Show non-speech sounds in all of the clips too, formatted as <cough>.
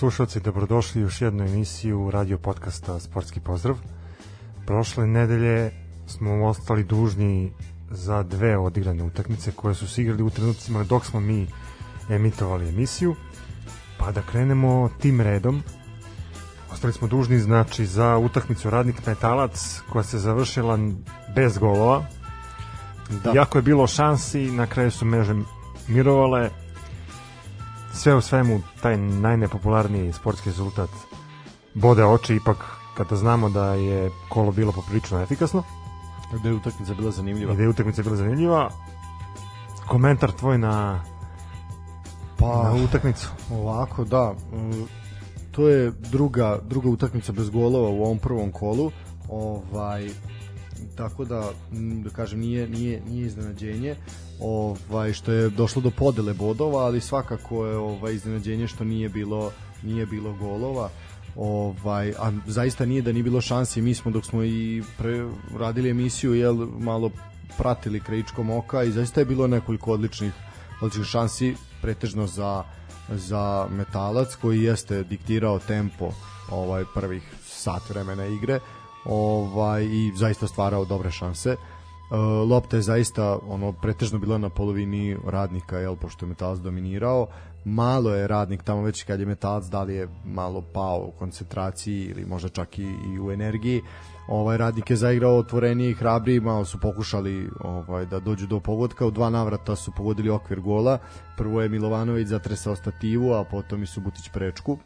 Slušalci, dobrodošli u još jednu emisiju radio podcasta Sportski pozdrav. Prošle nedelje smo ostali dužni za dve odigrane utakmice koje su se igrali u trenucima dok smo mi emitovali emisiju. Pa da krenemo tim redom. Ostali smo dužni znači za utakmicu Radnik Metalac koja se završila bez golova. Da. Jako je bilo šansi, na kraju su meže mirovale, sve u svemu taj najnepopularniji sportski rezultat bode oči ipak kada znamo da je kolo bilo poprilično efikasno. Da je utakmica bila zanimljiva. I da je utakmica bila zanimljiva. Komentar tvoj na pa na utakmicu. Ovako, da. Mm, to je druga druga utakmica bez golova u ovom prvom kolu. Ovaj tako da da kažem nije nije nije iznenađenje ovaj što je došlo do podele bodova, ali svakako je ovaj iznenađenje što nije bilo nije bilo golova. Ovaj a zaista nije da nije bilo šansi, mi smo dok smo i pre, radili emisiju jel malo pratili krajičkom oka i zaista je bilo nekoliko odličnih odličnih šansi pretežno za za Metalac koji jeste diktirao tempo ovaj prvih sat vremena igre ovaj i zaista stvarao dobre šanse. Uh, lopta je zaista ono pretežno bila na polovini radnika jel pošto je Metalac dominirao. Malo je radnik tamo već kad je Metalac da li je malo pao u koncentraciji ili možda čak i, i u energiji. Ovaj radnik je zaigrao otvoreniji hrabri malo su pokušali ovaj da dođu do pogodka u dva navrata su pogodili okvir gola. Prvo je Milovanović zatresao stativu a potom i Subutić prečku.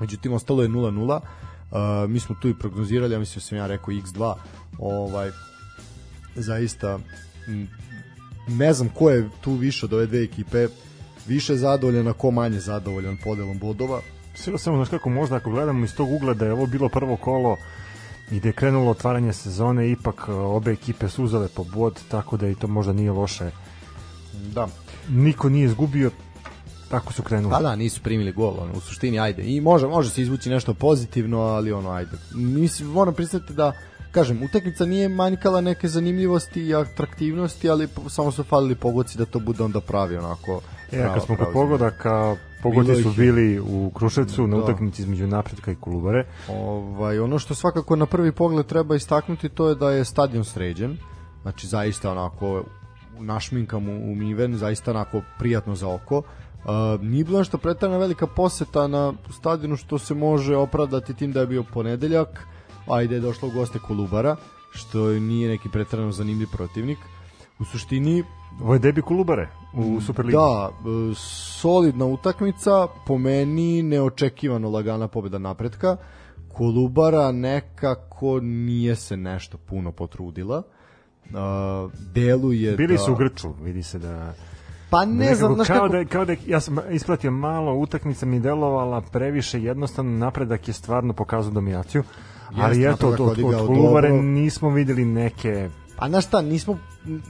Međutim ostalo je 0-0 Uh, mi smo tu i prognozirali, ja mislim da sam ja rekao x2, ovaj, zaista ne znam ko je tu više od ove dve ekipe više zadovoljan, a ko manje zadovoljan podelom bodova. Sve samo znaš kako možda ako gledamo iz tog ugla da je ovo bilo prvo kolo i da je krenulo otvaranje sezone, ipak uh, obe ekipe su uzele po bod, tako da i to možda nije loše. Da. Niko nije izgubio, tako su krenuli. Pa da, nisu primili gol, ono, u suštini, ajde. I može, može se izvući nešto pozitivno, ali ono, ajde. Mislim, moram pristati da kažem, utakmica nije manjkala neke zanimljivosti i atraktivnosti, ali samo su falili pogodci da to bude onda pravi onako. E, kad smo kod pogodaka, pogodi su bili u Kruševcu na da. utakmici između Napretka i Kolubare. Ovaj, ono što svakako na prvi pogled treba istaknuti to je da je stadion sređen, znači zaista onako našminkam umiven, zaista onako prijatno za oko. Uh, nije bilo nešto pretarana velika poseta na stadionu što se može opravdati tim da je bio ponedeljak, ajde je došlo u goste Kolubara, što nije neki pretarano zanimljiv protivnik. U suštini Ovo je debi Kolubare u Superligi. Da, e, solidna utakmica, po meni neočekivano lagana pobeda napretka. Kolubara nekako nije se nešto puno potrudila. Uh, deluje Bili da... su u Grču, vidi se da Pa ne znam, znaš kao kako... Da, kao da ja sam ispratio malo, utakmica mi delovala previše jednostavno, napredak je stvarno pokazao dominaciju, ali eto, od, od, od Kolubare nismo videli neke A na šta, nismo,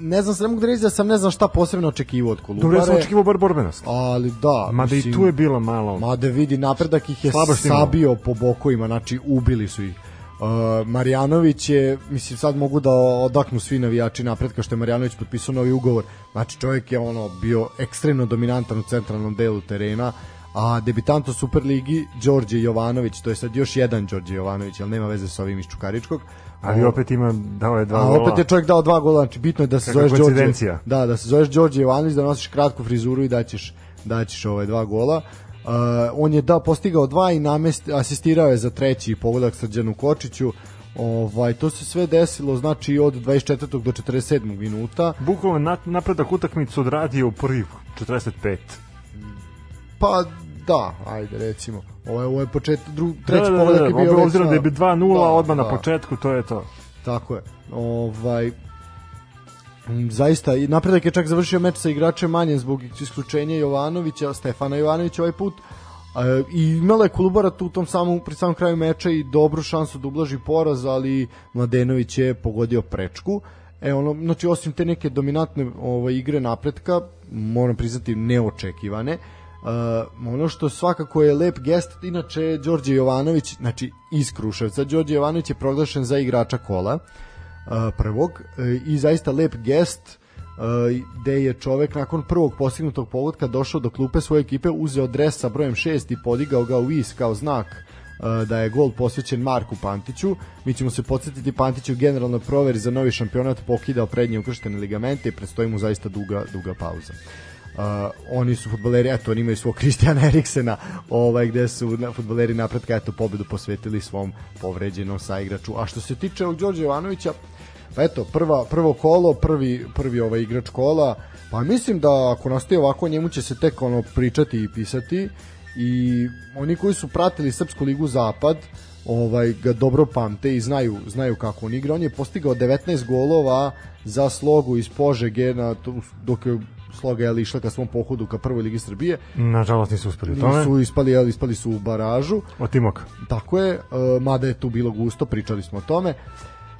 ne znam, ne mogu da reći da sam ne znam šta posebno očekivao od Kolubare. Dobro, ja sam očekivao bar borbenost. Ali da. Mada mislim, i tu je bilo malo. Mada vidi, napredak ih je sabio po bokovima, znači ubili su ih. Uh, Marjanović je, mislim sad mogu da odaknu svi navijači napredka što je Marjanović potpisao novi ugovor. Znači čovjek je ono bio ekstremno dominantan u centralnom delu terena, a debitant u Superligi Đorđe Jovanović, to je sad još jedan Đorđe Jovanović, ali nema veze sa ovim iz Čukaričkog. Ali opet ima dao je dva a, gola. Opet je čovjek dao dva gola, znači bitno je da se zoveš Đorđe. Da, da se zoveš Đorđe Jovanović, da nosiš kratku frizuru i da ćeš da ćeš ove dva gola. Uh, on je da postigao dva i namest, asistirao je za treći pogodak Srđanu Kočiću. Ovaj to se sve desilo znači od 24. do 47. minuta. Bukvalno napredak utakmicu odradio u prvih 45. Pa da, ajde recimo. Ovo je, ovo je počet, dru, treći da, da, pogodak da, je bio... Obzirom da je 2-0 da, odmah da. na početku, to je to. Tako je. Ovaj, zaista i napredak je čak završio meč sa igračem manje zbog isključenja Jovanovića, Stefana Jovanovića ovaj put. E, I imala je Kolubara tu u tom samom, pri samom kraju meča i dobru šansu da ublaži poraz, ali Mladenović je pogodio prečku. E ono, znači osim te neke dominantne ovaj, igre napretka, moram priznati neočekivane, Uh, ono što svakako je lep gest, inače Đorđe Jovanović, znači iz Kruševca, Đorđe Jovanović je proglašen za igrača kola uh, prvog uh, i zaista lep gest gde je čovek nakon prvog postignutog pogotka došao do klupe svoje ekipe, uzeo dres sa brojem 6 i podigao ga u vis kao znak da je gol posvećen Marku Pantiću. Mi ćemo se podsjetiti Pantiću generalno proveri za novi šampionat pokidao prednje ukrštene ligamente i predstoji mu zaista duga, duga pauza. Uh, oni su futboleri, eto, oni imaju svog <laughs> Kristijana Eriksena, ovaj, gde su na, futboleri napretka, eto, pobedu posvetili svom povređenom saigraču. A što se tiče ovog Đorđe Jovanovića, pa eto, prva, prvo kolo, prvi, prvi ovaj igrač kola, pa mislim da ako nastaje ovako, njemu će se tek ono pričati i pisati i oni koji su pratili Srpsku ligu Zapad, ovaj ga dobro pamte i znaju znaju kako on igra. On je postigao 19 golova za slogu iz Požege na dok je sloga je išla ka svom pohodu ka prvoj ligi Srbije. Nažalost nisu uspeli u tome. Nisu ispali, ali ispali su u baražu. Od Timok. Tako je, uh, mada je tu bilo gusto, pričali smo o tome.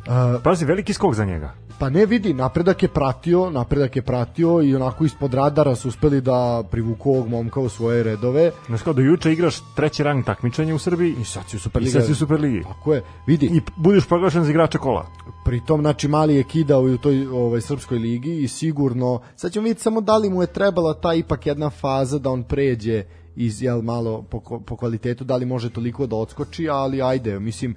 Uh, Pazi, veliki skok za njega. Pa ne vidi, napredak je pratio, napredak je pratio i onako ispod radara su uspeli da privuku ovog momka u svoje redove. Znaš kao do juče igraš treći rang takmičenja u Srbiji i sad si u Superligi. I sad si u Superligi. Tako je, vidi. I budeš proglašen za igrača kola. Pritom, znači, Mali je kidao i u toj ovaj, srpskoj ligi i sigurno, sad ćemo vidjeti samo da li mu je trebala ta ipak jedna faza da on pređe iz jel malo po, po kvalitetu da li može toliko da odskoči, ali ajde, mislim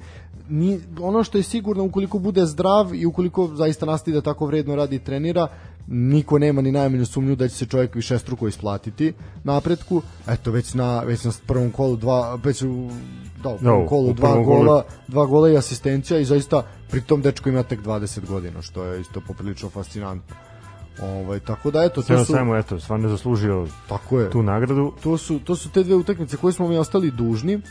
ni, ono što je sigurno ukoliko bude zdrav i ukoliko zaista nastavi da tako vredno radi i trenira, niko nema ni najmanju sumnju da će se čovjek više struko isplatiti napretku. Eto već na već na prvom kolu dva već u da, u prvom no, kolu u dva gola, gola, dva gola i asistencija i zaista pritom dečko ima tek 20 godina, što je isto poprilično fascinantno. Ovaj tako da eto to su samo eto stvarno zaslužio tako je. tu nagradu. To su to su te dve utakmice koje smo mi ostali dužni. Uh,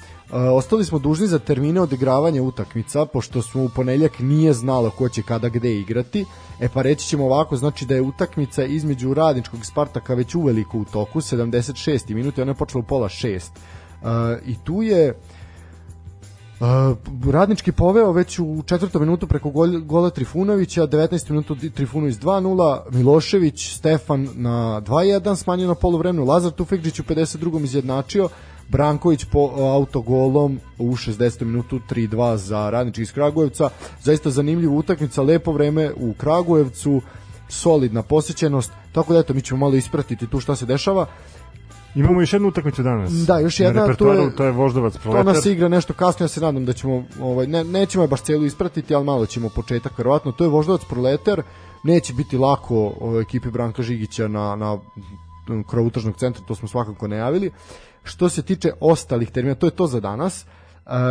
ostali smo dužni za termine odigravanja utakmica pošto smo u ponedeljak nije znalo ko će kada gde igrati. E pa reći ćemo ovako, znači da je utakmica između Radničkog i Spartaka već uveliko u toku, 76. minute, ona je počela u pola 6. Uh, I tu je Uh, radnički poveo već u četvrtom minutu preko gol, gola Trifunovića, 19. minutu Trifunović 2-0, Milošević, Stefan na 2-1, smanjio na polovremenu, Lazar Tufekđić u 52. izjednačio, Branković po autogolom u 60. minutu 3-2 za Radnički iz Kragujevca. Zaista zanimljiva utakmica, lepo vreme u Kragujevcu, solidna posjećenost, tako da eto, mi ćemo malo ispratiti tu šta se dešava. Imamo još jednu utakmicu danas. Da, još jedna, to je, to je Voždovac Proletar. To nas igra nešto kasnije, ja se nadam da ćemo, ovaj, ne, nećemo je baš celu ispratiti, ali malo ćemo početak, verovatno. To je Voždovac Proletar, neće biti lako ovaj, ekipi Branka Žigića na, na krovu tržnog centra, to smo svakako najavili. Što se tiče ostalih termina, to je to za danas. E,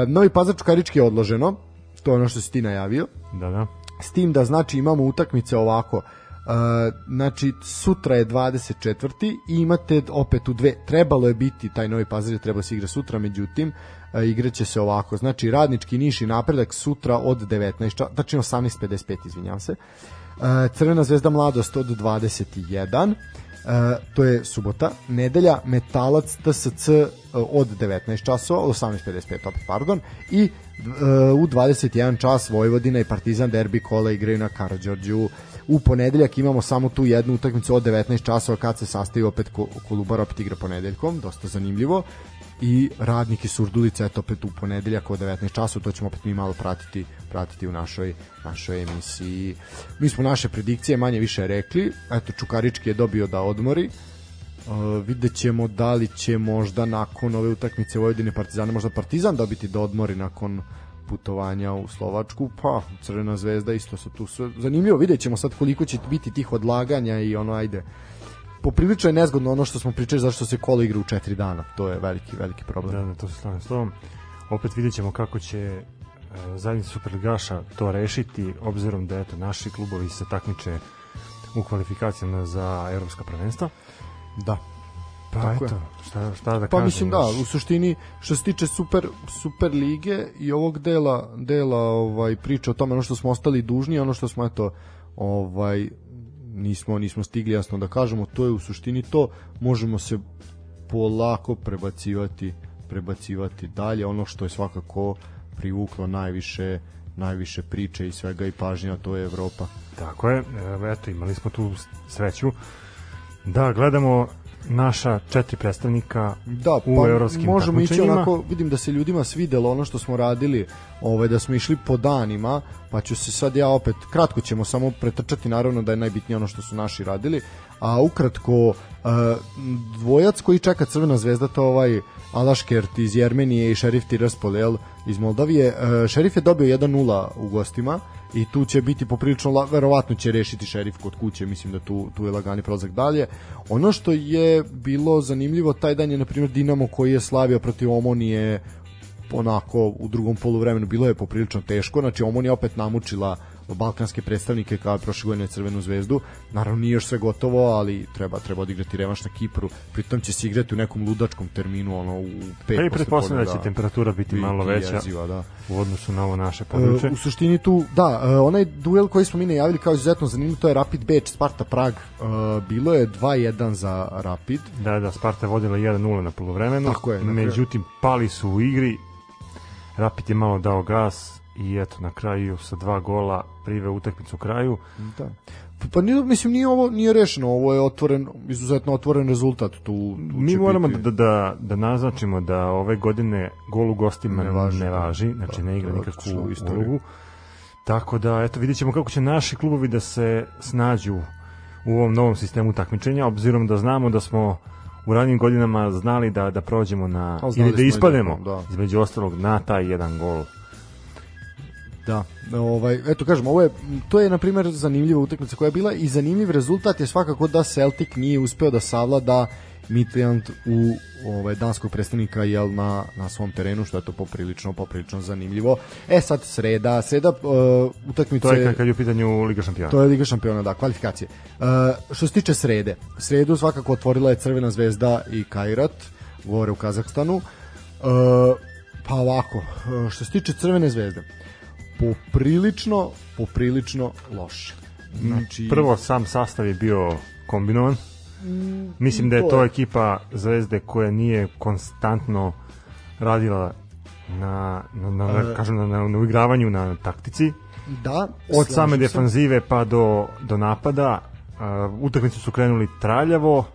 Novi Pazar Čukarički je odloženo, to je ono što si ti najavio. Da, da. S tim da znači imamo utakmice ovako, znači sutra je 24. i imate opet u dve trebalo je biti taj novi pazar treba da se igra sutra međutim uh, igraće se ovako. Znači radnički niš i napredak sutra od 19 znači 18.55 izvinjavam se. Uh, Crvena zvezda mladost od 21 Uh, to je subota, nedelja, metalac TSC uh, od 19 časova, od 18.55 opet, pardon, i uh, u 21 čas Vojvodina i Partizan derbi kola igraju na Karadžorđu u ponedeljak imamo samo tu jednu utakmicu od 19 časova kad se sastaju opet Kolubara opet igra ponedeljkom, dosta zanimljivo i radnik iz Surdulica eto opet u ponedeljak od 19 časova, to ćemo opet mi malo pratiti pratiti u našoj našoj emisiji. Mi smo naše predikcije manje više rekli. Eto Čukarički je dobio da odmori. Uh, vidjet ćemo da li će možda nakon ove utakmice Vojvodine Partizana možda Partizan dobiti da odmori nakon putovanja u Slovačku, pa Crvena zvezda isto su tu sve zanimljivo, vidjet ćemo sad koliko će biti tih odlaganja i ono ajde poprilično je nezgodno ono što smo pričali zašto se kola igra u četiri dana, to je veliki, veliki problem. Da, da, to se stavim s tobom. Opet vidjet ćemo kako će e, zajednica Superligaša to rešiti, obzirom da eto, naši klubovi se takmiče u kvalifikacijama za evropska prvenstva. Da. Pa Tako eto, šta, šta da pa kažem. mislim da, u suštini što se tiče super, super lige i ovog dela, dela ovaj, priča o tome ono što smo ostali dužni, ono što smo eto ovaj nismo nismo stigli jasno da kažemo, to je u suštini to, možemo se polako prebacivati prebacivati dalje, ono što je svakako privuklo najviše najviše priče i svega i pažnja, to je Evropa. Tako je, eto imali smo tu sreću da gledamo naša četiri predstavnika da, u pa evropskim možemo ići onako, vidim da se ljudima svidelo ono što smo radili, ovaj, da smo išli po danima, pa ću se sad ja opet, kratko ćemo samo pretrčati, naravno da je najbitnije ono što su naši radili, a ukratko, e, dvojac koji čeka Crvena zvezda, to ovaj Alaškert iz Jermenije i Šerif Tiraspol iz Moldavije. E, šerif je dobio 1-0 u gostima i tu će biti poprilično, verovatno će rešiti Šerif kod kuće, mislim da tu, tu je lagani prolazak dalje. Ono što je bilo zanimljivo, taj dan je, na primjer, Dinamo koji je slavio protiv Omonije onako u drugom poluvremenu bilo je poprilično teško, znači Omon je opet namučila balkanske predstavnike kao prošle godine Crvenu zvezdu. Naravno nije još sve gotovo, ali treba treba odigrati revanš na Kipru. Pritom će se igrati u nekom ludačkom terminu, ono u 5 Pa i pretpostavljam da će temperatura biti malo veća Jeziva, da. u odnosu na ovo naše E, područje. u suštini tu, da, e, onaj duel koji smo mi najavili kao izuzetno zanimljiv, to je Rapid Beč, Sparta Prag. E, bilo je 2-1 za Rapid. Da, da, Sparta je vodila 1-0 na polovremenu, Tako je, međutim pali su u igri, Rapid je malo dao gas i eto na kraju sa dva gola prive utakmicu kraju. Da. Pa, Pa nije, mislim, nije ovo nije rešeno, ovo je otvoren, izuzetno otvoren rezultat. Tu, tu Mi moramo biti- da, da, da naznačimo da ove godine gol u gostima Ne ne važi, važi, da. znači Da, ne igra to je nikakvu otišlo u istoriju. ulogu. Tako da, eto, vidjet ćemo kako će naši klubovi da se snađu u ovom novom sistemu takmičenja, obzirom da znamo da smo u ranijim godinama znali da da prođemo na ili da i ispademo da, da. između ostalog na taj jedan gol. Da, ovaj, eto kažem, ovo je, to je na primjer zanimljiva utakmica koja je bila i zanimljiv rezultat je svakako da Celtic nije uspeo da savlada Midtjylland u ovaj danskog predstavnika jel na na svom terenu što je to poprilično poprilično zanimljivo. E sad sreda, sreda uh, utakmice To je kad, je u pitanju Liga šampiona. To je Liga šampiona, da, kvalifikacije. Uh, što se tiče srede, sredu svakako otvorila je Crvena zvezda i Kairat, gore u Kazahstanu. Uh, pa ovako, uh, što se tiče Crvene zvezde, poprilično, poprilično loše. Znači, Prvo, sam sastav je bio kombinovan. Mislim da je to ekipa Zvezde koja nije konstantno radila na, na, na, na, kažem, na, na, na uigravanju, na taktici. da, Od same se. defanzive pa do, do napada. Uh, utakmicu su krenuli traljavo,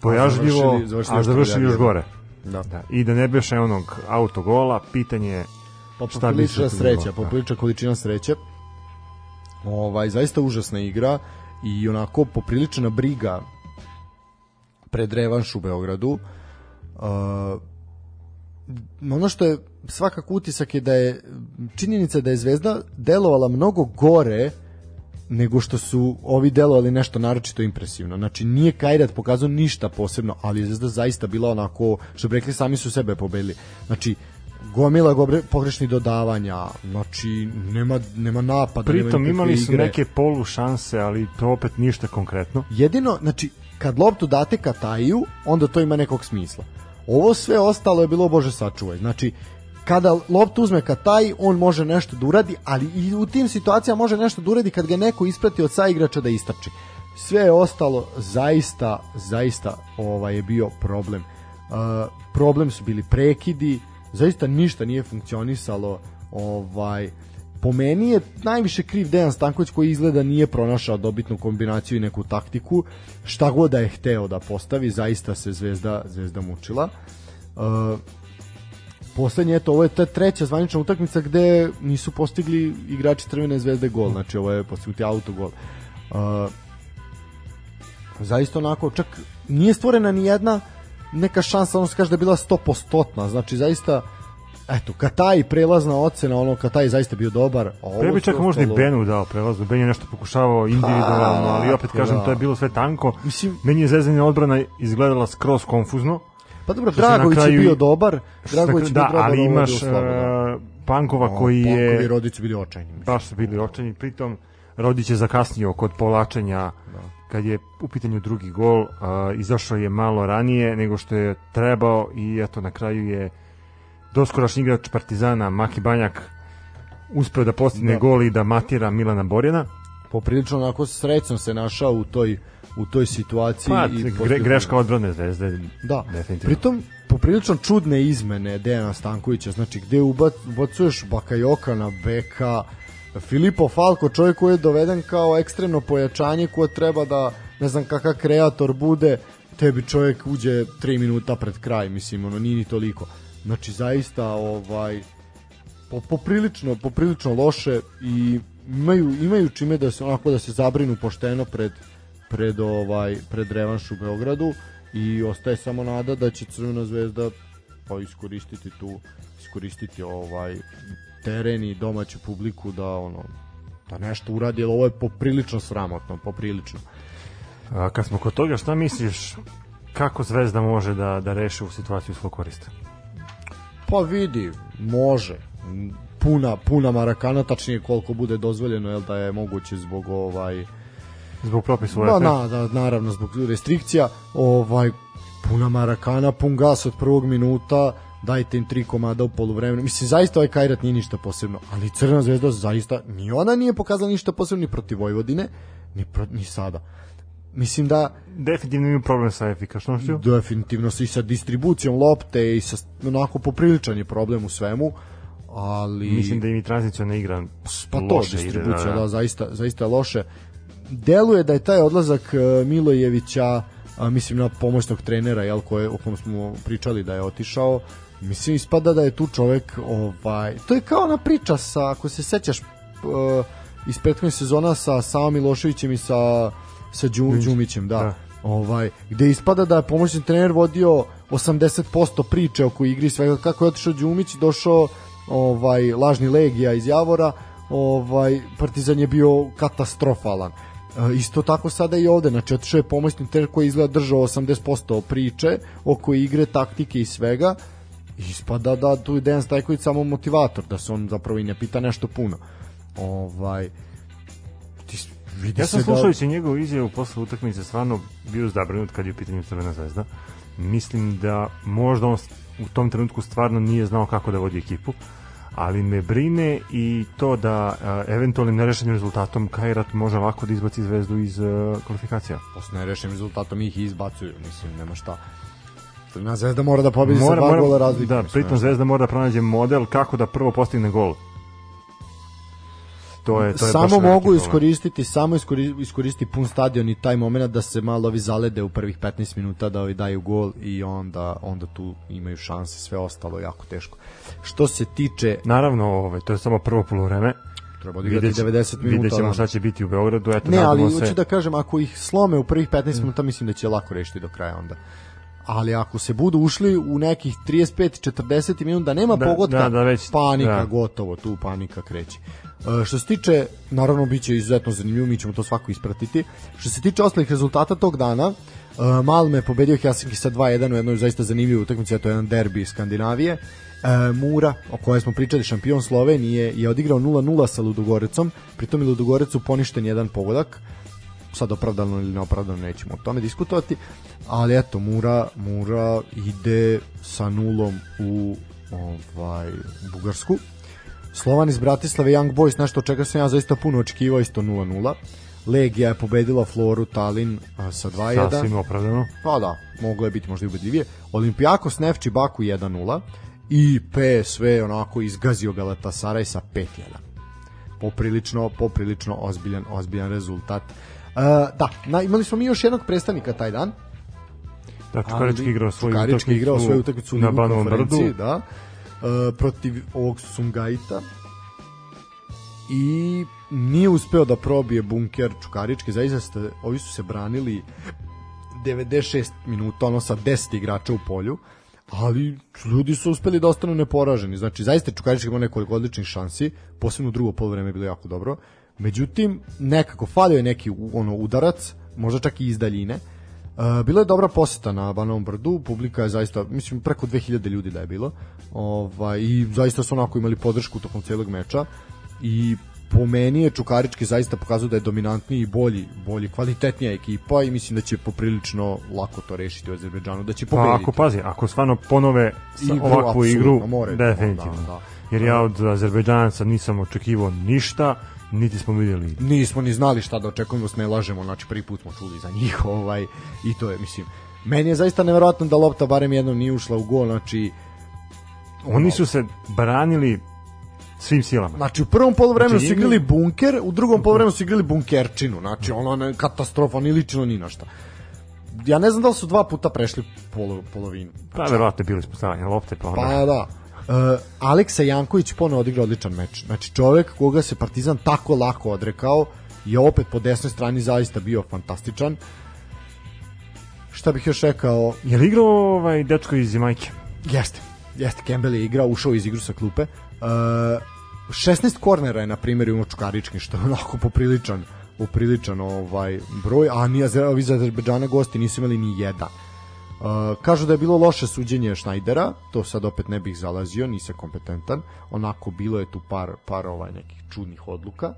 pojažljivo, završili- završili a završili još gore. Da. Da. I da ne beše onog autogola, pitanje Pa poprilična sreća, da. poprilična količina sreće. Ovaj zaista užasna igra i onako poprilična briga pred revanš u Beogradu. Uh, ono što je svakako utisak je da je činjenica da je Zvezda delovala mnogo gore nego što su ovi delovali nešto naročito impresivno. Znači nije Kajrat pokazao ništa posebno, ali je Zvezda zaista bila onako, što bi rekli, sami su sebe pobedili. Znači, gomila gobre, pogrešnih dodavanja, znači nema, nema napada, nema Pritom nikakve imali su igre. neke polu šanse, ali to opet ništa konkretno. Jedino, znači, kad loptu date Kataju, onda to ima nekog smisla. Ovo sve ostalo je bilo Bože sačuvaj. Znači, kada loptu uzme Kataj, on može nešto da uradi, ali i u tim situacijama može nešto da uradi kad ga neko isprati od saigrača da istrči. Sve je ostalo zaista, zaista ovaj je bio problem. Uh, problem su bili prekidi, zaista ništa nije funkcionisalo. Ovaj po meni je najviše kriv Dejan Stanković koji izgleda nije pronašao dobitnu kombinaciju i neku taktiku. Šta god da je hteo da postavi, zaista se Zvezda, Zvezda mučila. Uh, poslednje, eto, ovo je ta treća zvanična utakmica gde nisu postigli igrači Crvene zvezde gol, znači ovo je postignuti autogol. Uh, zaista onako, čak nije stvorena ni jedna neka šansa, ono se kaže da je bila 100%, znači zaista eto, Kataj prelazna ocena, ono Kataj je zaista bio dobar. A ovo Pre bi čak možda i Benu dao prelazu. Ben je nešto pokušavao individualno, ali opet kažem, da. to je bilo sve tanko. Mislim- Meni je Zvezdina odbrana izgledala skroz konfuzno. Pa dobro, Dragović je kraju- bio dobar, Dragović je da, bio dobar, ali je imaš slabo, da. uh, Pankova O, koji Pankovi je Rodić su bili očajni. mislim. baš su bili očajni. Pritom, Rodić je zakasnio kod povlačenja kad je u pitanju drugi gol. Uh, izašao je malo ranije nego što je trebao i eto na kraju je doskorašnji igrač Partizana Maki Banjak uspeo da postigne Da. gol i da matira Milana Borjana. Poprilično onako srećno se našao u toj u toj situaciji Pa, i gre, greška odbrane Zvezde. Da, definitivno. pritom poprilično čudne izmene Dejana Stankovića, znači gde ubac, ubacuješ Bakajoka na beka, Filipo Falko, čovjek koji je doveden kao ekstremno pojačanje ko treba da, ne znam kakav kreator bude, tebi čovjek uđe 3 minuta pred kraj, mislim, ono, nije ni toliko. Znači, zaista, ovaj, po, poprilično, poprilično loše i imaju, imaju čime da se onako da se zabrinu pošteno pred, pred, ovaj, pred revanš u Beogradu i ostaje samo nada da će Crvena zvezda pa iskoristiti tu iskoristiti ovaj teren i domaću publiku da ono da nešto uradi, ovo je poprilično sramotno, poprilično. A, kad smo kod toga, šta misliš kako Zvezda može da, da reši u situaciju svog korista? Pa vidi, može. Puna, puna marakana, tačnije koliko bude dozvoljeno, jel da je moguće zbog ovaj Zbog propisa Da, na, da, naravno, zbog restrikcija, ovaj, puna marakana, pun gas od prvog minuta, dajte im tri komada u poluvremenu. Mislim, zaista ovaj Kajrat nije ništa posebno, ali Crvena zvezda zaista, ni ona nije pokazala ništa posebno ni protiv Vojvodine, ni, pro, ni sada. Mislim da definitivno imaju problem sa efikašnošću. Definitivno i sa distribucijom lopte i sa onako popriličan je problem u svemu ali mislim da im i tranzicija ne igra pa to distribucija ide, da, da, zaista zaista loše deluje da je taj odlazak e, Milojevića a, mislim na pomoćnog trenera jel koje o kom smo pričali da je otišao mislim ispada da je tu čovek ovaj to je kao ona priča sa ako se sećaš uh, iz prethodnih sezona sa Savom Miloševićem i sa sa Đu, Đumićem, da. da. Ovaj, gde ispada da je pomoćni trener vodio 80% priče oko igri svega kako je otišao Đumić i došao ovaj lažni legija iz Javora, ovaj Partizan je bio katastrofalan. E, isto tako sada i ovde, znači otišao je pomoćni trener koji izgleda držao 80% priče oko igre, taktike i svega. Ispada da tu je Dejan Stajković samo motivator, da se on zapravo i ne pita nešto puno. Ovaj Vidi ja sam da- slušajući da... njegovu izjavu posle utakmice stvarno bio zabrinut kad je u pitanju Crvena zvezda. Mislim da možda on u tom trenutku stvarno nije znao kako da vodi ekipu, ali me brine i to da a, eventualnim nerešenim rezultatom Kajrat može lako da izbaci zvezdu iz a, kvalifikacija. Posle nerešenim rezultatom ih izbacuju, mislim, nema šta. Na Zvezda mora da pobedi mora, sa dva gola razlike. Da, pritom Zvezda mora da pronađe model kako da prvo postigne gol to je to je samo mogu iskoristiti samo iskoristiti, iskoristiti pun stadion i taj momenat da se malo ovi zalede u prvih 15 minuta da ovi daju gol i onda onda tu imaju šanse sve ostalo jako teško što se tiče naravno ovaj to je samo prvo poluvreme treba odigrati 90 minuta. Vidjet ćemo da. šta će biti u Beogradu. Eto, ne, ali se... hoću da kažem, ako ih slome u prvih 15 minuta, mislim da će lako rešiti do kraja onda. Ali ako se budu ušli u nekih 35-40 minuta, da nema da, pogotka, da, da već, panika, da. gotovo, tu panika kreće. Uh, što se tiče, naravno biće izuzetno zanimljivo, mi ćemo to svako ispratiti. Što se tiče ostalih rezultata tog dana, uh, Malme je pobedio Helsinki sa 2-1 u jednoj zaista zanimljivoj utakmici, to je jedan derbi Skandinavije. Uh, Mura, o kojoj smo pričali, šampion Slovenije, je odigrao 0-0 sa Ludogorecom, pritom je Ludogorecu poništen jedan pogodak, sad opravdano ili neopravdano nećemo o tome diskutovati, ali eto, Mura, Mura ide sa nulom u ovaj, Bugarsku Slovan iz Bratislave Young Boys, nešto od čega sam ja zaista puno očekivao, isto 0-0. Legija je pobedila Floru Talin a, sa 2-1. Sasvim opravdano. Pa da, moglo je biti možda i ubedljivije. Olimpijakos Nefči Baku 1-0 i PSV onako izgazio Galatasaraj sa 5-1. Poprilično, poprilično ozbiljan, ozbiljan rezultat. Uh, da, na, imali smo mi još jednog predstavnika taj dan. Da, Čukarički igrao svoju utakmicu, igrao svoju utakmicu na Banovom brdu. Da uh, protiv ovog Sungajta i nije uspeo da probije bunker Čukarički, zaista ste, ovi su se branili 96 minuta, ono sa 10 igrača u polju, ali ljudi su uspeli da ostanu neporaženi. Znači, zaista Čukarički ima nekoliko odličnih šansi, posebno drugo polovreme je bilo jako dobro. Međutim, nekako falio je neki ono udarac, možda čak i iz daljine, Uh, bila je dobra poseta na Banovom brdu, publika je zaista, mislim, preko 2000 ljudi da je bilo, ovaj, i zaista su onako imali podršku tokom celog meča i po meni je Čukarički zaista pokazao da je dominantniji i bolji, bolji, kvalitetnija ekipa i mislim da će poprilično lako to rešiti u Azerbejdžanu, da će pobediti. Pa ako pazi, ako stvarno ponove igru, ovakvu igru, more, definitivno. Da, da. Jer ja od Azerbejdžanaca nisam očekivao ništa, niti smo videli. Nismo ni znali šta da očekujemo, s ne lažemo, znači prvi put smo čuli za njih, <laughs> ovaj, i to je, mislim, meni je zaista neverovatno da lopta barem jednom nije ušla u gol, znači oni su se branili svim silama. Znači u prvom poluvremenu znači, su igrali bunker, u drugom poluvremenu su igrali bunkerčinu. Znači ono ne katastrofa, ni lično ni na šta. ja ne znam da li su dva puta prešli polo, polovinu. Pa verovatno je bilo ispostavljanje lopte, pa onda... Pa da. Uh, Aleksa Janković ponovo odigrao odličan meč. Znači čovek koga se Partizan tako lako odrekao je opet po desnoj strani zaista bio fantastičan. Šta bih još rekao? Je li igrao ovaj dečko iz Jamajke? Jeste. Jeste, Campbell je igrao, ušao iz igru sa klupe. Uh, 16 kornera je na primjer imao Čukarički, što je onako popriličan popriličan ovaj broj, a ni Azerbejdžana gosti nisu imali ni jedan. Kažu da je bilo loše suđenje Šnajdera, to sad opet ne bih zalazio, nisam kompetentan. Onako bilo je tu par par ovaj nekih čudnih odluka.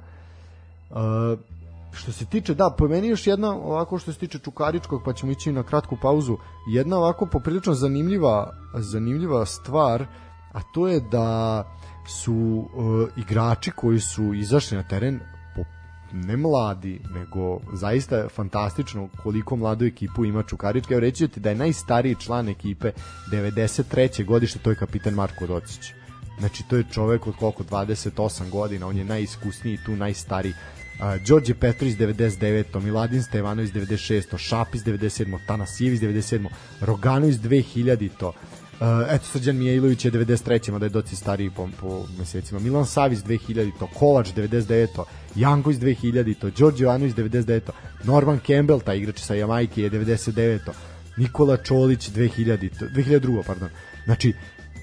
Uh, što se tiče, da, po meni još jedna ovako što se tiče Čukaričkog, pa ćemo ići na kratku pauzu, jedna ovako poprilično zanimljiva, zanimljiva stvar, a to je da su uh, igrači koji su izašli na teren ne mladi, nego zaista fantastično koliko mladu ekipu ima Čukarička. Evo reći ti da je najstariji član ekipe 93. godište, to je kapitan Marko Docić. Znači, to je čovek od koliko 28 godina, on je najiskusniji tu, najstariji. Uh, Đorđe Petrović 99. Miladin Stevanović 96. Šapis 97. Tanasijević 97. Roganović 2000. To. Uh, eto, Srđan Mijailović je 93. mada je doci stariji po, po mesecima. Milan Savić 2000. To. Kovač 99. Janković 2000. To. Đorđe Jovanović 99. Norman Campbell, taj igrač sa Jamajke je 99. Nikola Čolić 2000. 2002. pardon. Znači,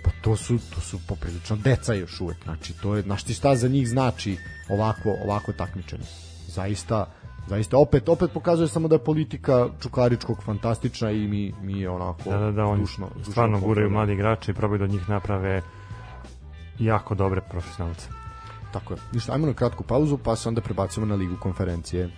pa to su to su poprilično deca još uvek. Znači to je znaš ti šta za njih znači ovako ovako takmičenje. Zaista zaista opet opet pokazuje samo da je politika Čukaričkog fantastična i mi mi je onako da, da, da, dušno, dušno stvarno guraju mladi igrači i probaju da od njih naprave jako dobre profesionalce. Tako je. Ništa, ajmo na kratku pauzu, pa se onda prebacimo na ligu konferencije.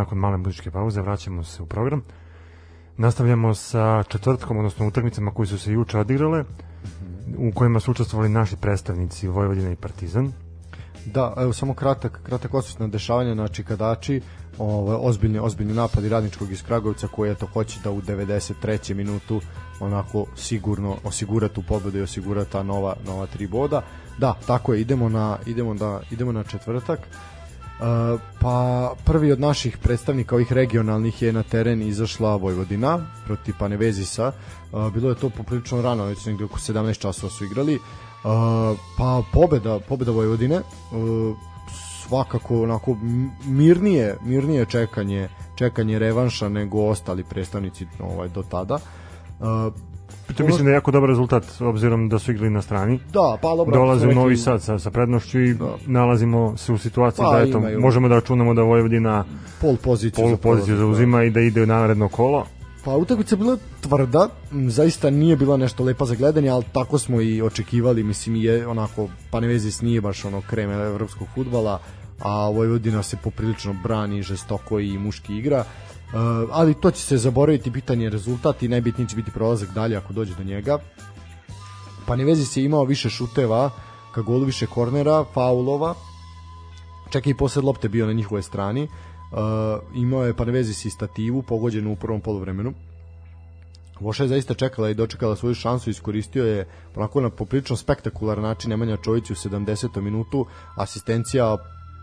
Nakon male muzičke pauze vraćamo se u program. Nastavljamo sa četvrtkom, odnosno utakmicama koje su se juče odigrale, u kojima su učestvovali naši predstavnici Vojvodina i Partizan. Da, evo samo kratak, kratak osvrt na dešavanje na Čikadači, ovaj, ozbiljni, ozbiljni napadi radničkog iz Kragovca koji je to hoće da u 93. minutu onako sigurno osigura tu pobedu i osigura ta nova, nova tri boda. Da, tako je, idemo na, idemo da, idemo na četvrtak. Uh, pa prvi od naših predstavnika ovih regionalnih je na teren izašla Vojvodina protiv Panevezisa. Uh, bilo je to poprilično rano, već negde oko 17 časova su igrali. Uh, pa pobeda, pobeda Vojvodine, svakako onako mirnije, mirnije čekanje, čekanje revanša nego ostali predstavnici ovaj do tada. To mislim da je jako dobar rezultat, obzirom da su igrali na strani. Da, pa dobro. Dolaze u Novi Sad sa, sa prednošću i da. nalazimo se u situaciji pa, da eto, imaju... možemo da računamo da Vojvodina pol poziciju, pol poziciju zauzima da. i da ide u naredno kolo. Pa utakmica bila tvrda, zaista nije bila nešto lepa za gledanje, ali tako smo i očekivali, mislim je onako Panevezis nije baš ono kreme evropskog fudbala, a Vojvodina se poprilično brani žestoko i muški igra. Uh, ali to će se zaboraviti, pitanje rezultat i najbitniji će biti prolazak dalje ako dođe do njega. Panevezis je imao više šuteva, ka golu više kornera, faulova, čak i posled lopte bio na njihovoj strani. Uh, imao je Panevezis i stativu pogođenu u prvom poluvremenu. Voša je zaista čekala i dočekala svoju šansu, iskoristio je onako na poprilično spektakularan način Nemanja Čović u 70. minutu, asistencija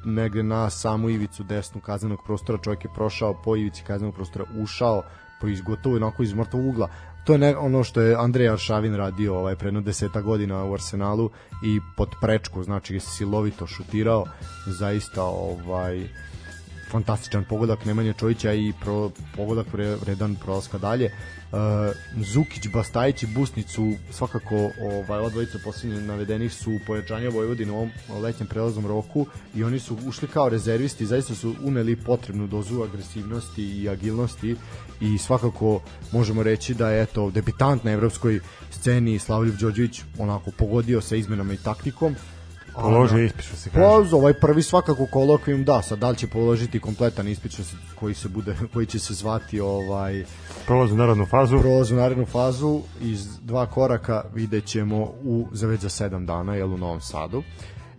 negde na samu ivicu desnu kaznenog prostora, čovjek je prošao po ivici kaznenog prostora, ušao po izgotovo onako iz mrtvog ugla. To je ne, ono što je Andrej Aršavin radio ovaj, predno deseta godina u Arsenalu i pod prečku, znači je silovito šutirao, zaista ovaj fantastičan pogodak Nemanja Čovića i pro, pogodak vredan prolaska dalje. Uh, Zukić, Bastajić i Busnicu svakako ovaj, odvojica posljednje navedenih su pojačanja Vojvodine u ovom letnjem prelaznom roku i oni su ušli kao rezervisti zaista su uneli potrebnu dozu agresivnosti i agilnosti i svakako možemo reći da je eto debitant na evropskoj sceni Slavljiv Đorđević onako pogodio sa izmenama i taktikom Položio ispit što se kaže. Pa, ovaj prvi svakako kolokvijum da, sad da li će položiti kompletan ispit što se, koji se bude <laughs> koji će se zvati ovaj prolaz u narodnu fazu. Prolaz u narodnu fazu iz dva koraka videćemo u za već za 7 dana jel u Novom Sadu.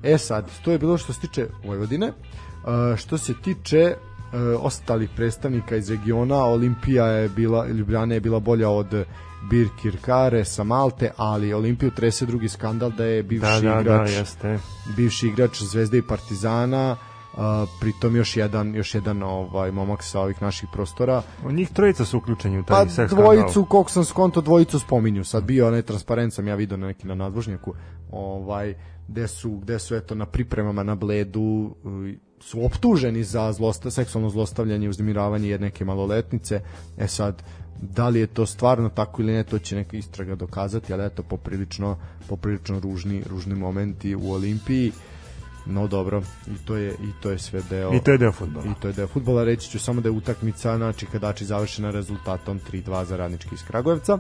E sad, to je bilo što se tiče Vojvodine. Uh, što se tiče uh, ostalih predstavnika iz regiona, Olimpija je bila, Ljubljana je bila bolja od Birkirkare sa Malte, ali Olimpiju trese drugi skandal da je bivši da, da, da igrač da, jeste. bivši igrač Zvezde i Partizana Uh, pritom još jedan još jedan ovaj momak sa ovih naših prostora. O njih trojica su uključeni u taj pa, seks dvojicu koliko sam skonto dvojicu spominju. Sad bio onaj transparent sam ja video na neki na nadvožnjaku. Ovaj gde su gde su eto na pripremama na Bledu su optuženi za zlosta, seksualno zlostavljanje i uznemiravanje jedne neke maloletnice. E sad da li je to stvarno tako ili ne, to će neka istraga dokazati, ali eto poprilično, poprilično ružni, ružni momenti u Olimpiji. No dobro, i to je i to je sve deo. I to je deo fudbala. I to je deo fudbala. Reći ću samo da je utakmica znači Kadači završena rezultatom 3:2 za Radnički iz Kragujevca.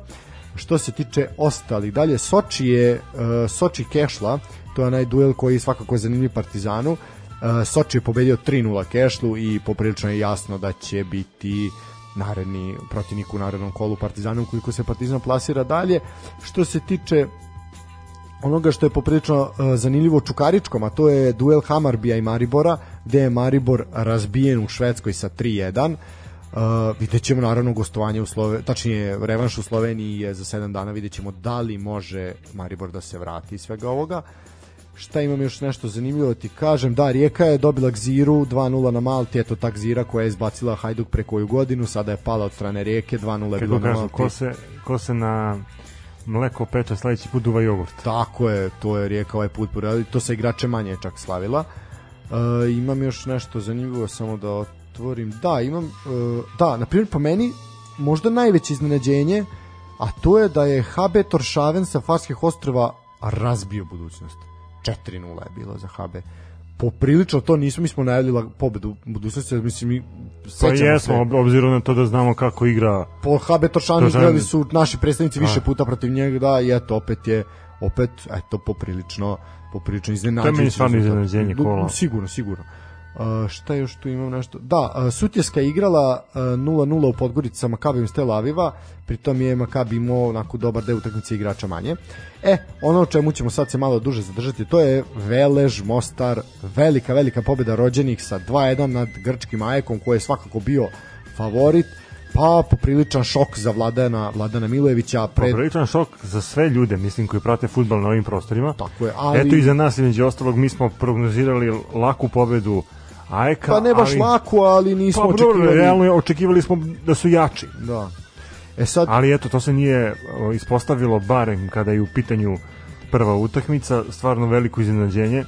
Što se tiče ostalih, dalje Soči je uh, Soči Kešla, to je onaj duel koji svakako je zanimljiv Partizanu. Uh, Soči je pobedio 3:0 Kešlu i poprilično je jasno da će biti naredni protivnik u narednom kolu Partizana ukoliko se Partizan plasira dalje. Što se tiče onoga što je poprilično uh, zanimljivo Čukaričkom, a to je duel Hamarbija i Maribora, gde je Maribor razbijen u Švedskoj sa 3-1. Uh, vidjet ćemo naravno gostovanje u Slove, tačnije revanš u Sloveniji je za 7 dana, vidjet ćemo da li može Maribor da se vrati iz svega ovoga. Uh, Šta imam još nešto zanimljivo da ti kažem? Da, Rijeka je dobila Gziru 2-0 na Malti, eto ta Gzira koja je izbacila Hajduk pre koju godinu, sada je pala od strane Rijeke, 2-0 je bilo na Malti. Ko se, ko se na mleko peče sledeći put duva jogurt. Tako je, to je Rijeka ovaj put poradili, to sa igrače manje čak slavila. Uh, imam još nešto zanimljivo samo da otvorim. Da, imam, uh, da, na primjer po meni možda najveće iznenađenje, a to je da je HB Toršaven sa Farskih ostrova razbio budućnost 4-0 je bilo za HB poprilično to nismo mi smo najavili pobedu budućnosti mislim mi pa jesmo se. obzirom na to da znamo kako igra po HB Toršanu igrali su naši predstavnici više puta protiv njega da i eto opet je opet eto poprilično poprilično iznenađujuće to je meni stvarno iznenađenje kola. sigurno sigurno Uh, šta još tu imam nešto? Da, uh, Sutjeska je igrala 0-0 uh, u Podgorici sa Makabijom Tel Aviva, pritom je Makabi imao onako dobar deo utakmice igrača manje. E, ono o čemu ćemo sad se malo duže zadržati, to je Velež Mostar, velika, velika pobjeda rođenih sa 2-1 nad grčkim Ajekom, koji je svakako bio favorit pa popriličan šok za Vladana, Vladana Milojevića. Pred... Popriličan šok za sve ljude, mislim, koji prate futbol na ovim prostorima. Tako je, ali... Eto i za nas, među ostalog, mi smo prognozirali laku pobedu Ajka, pa ne baš ali, lako, ali nismo pa, očekivali. Realno očekivali smo da su jači. Da. E sad... Ali eto, to se nije ispostavilo barem kada je u pitanju prva utakmica, stvarno veliko iznenađenje.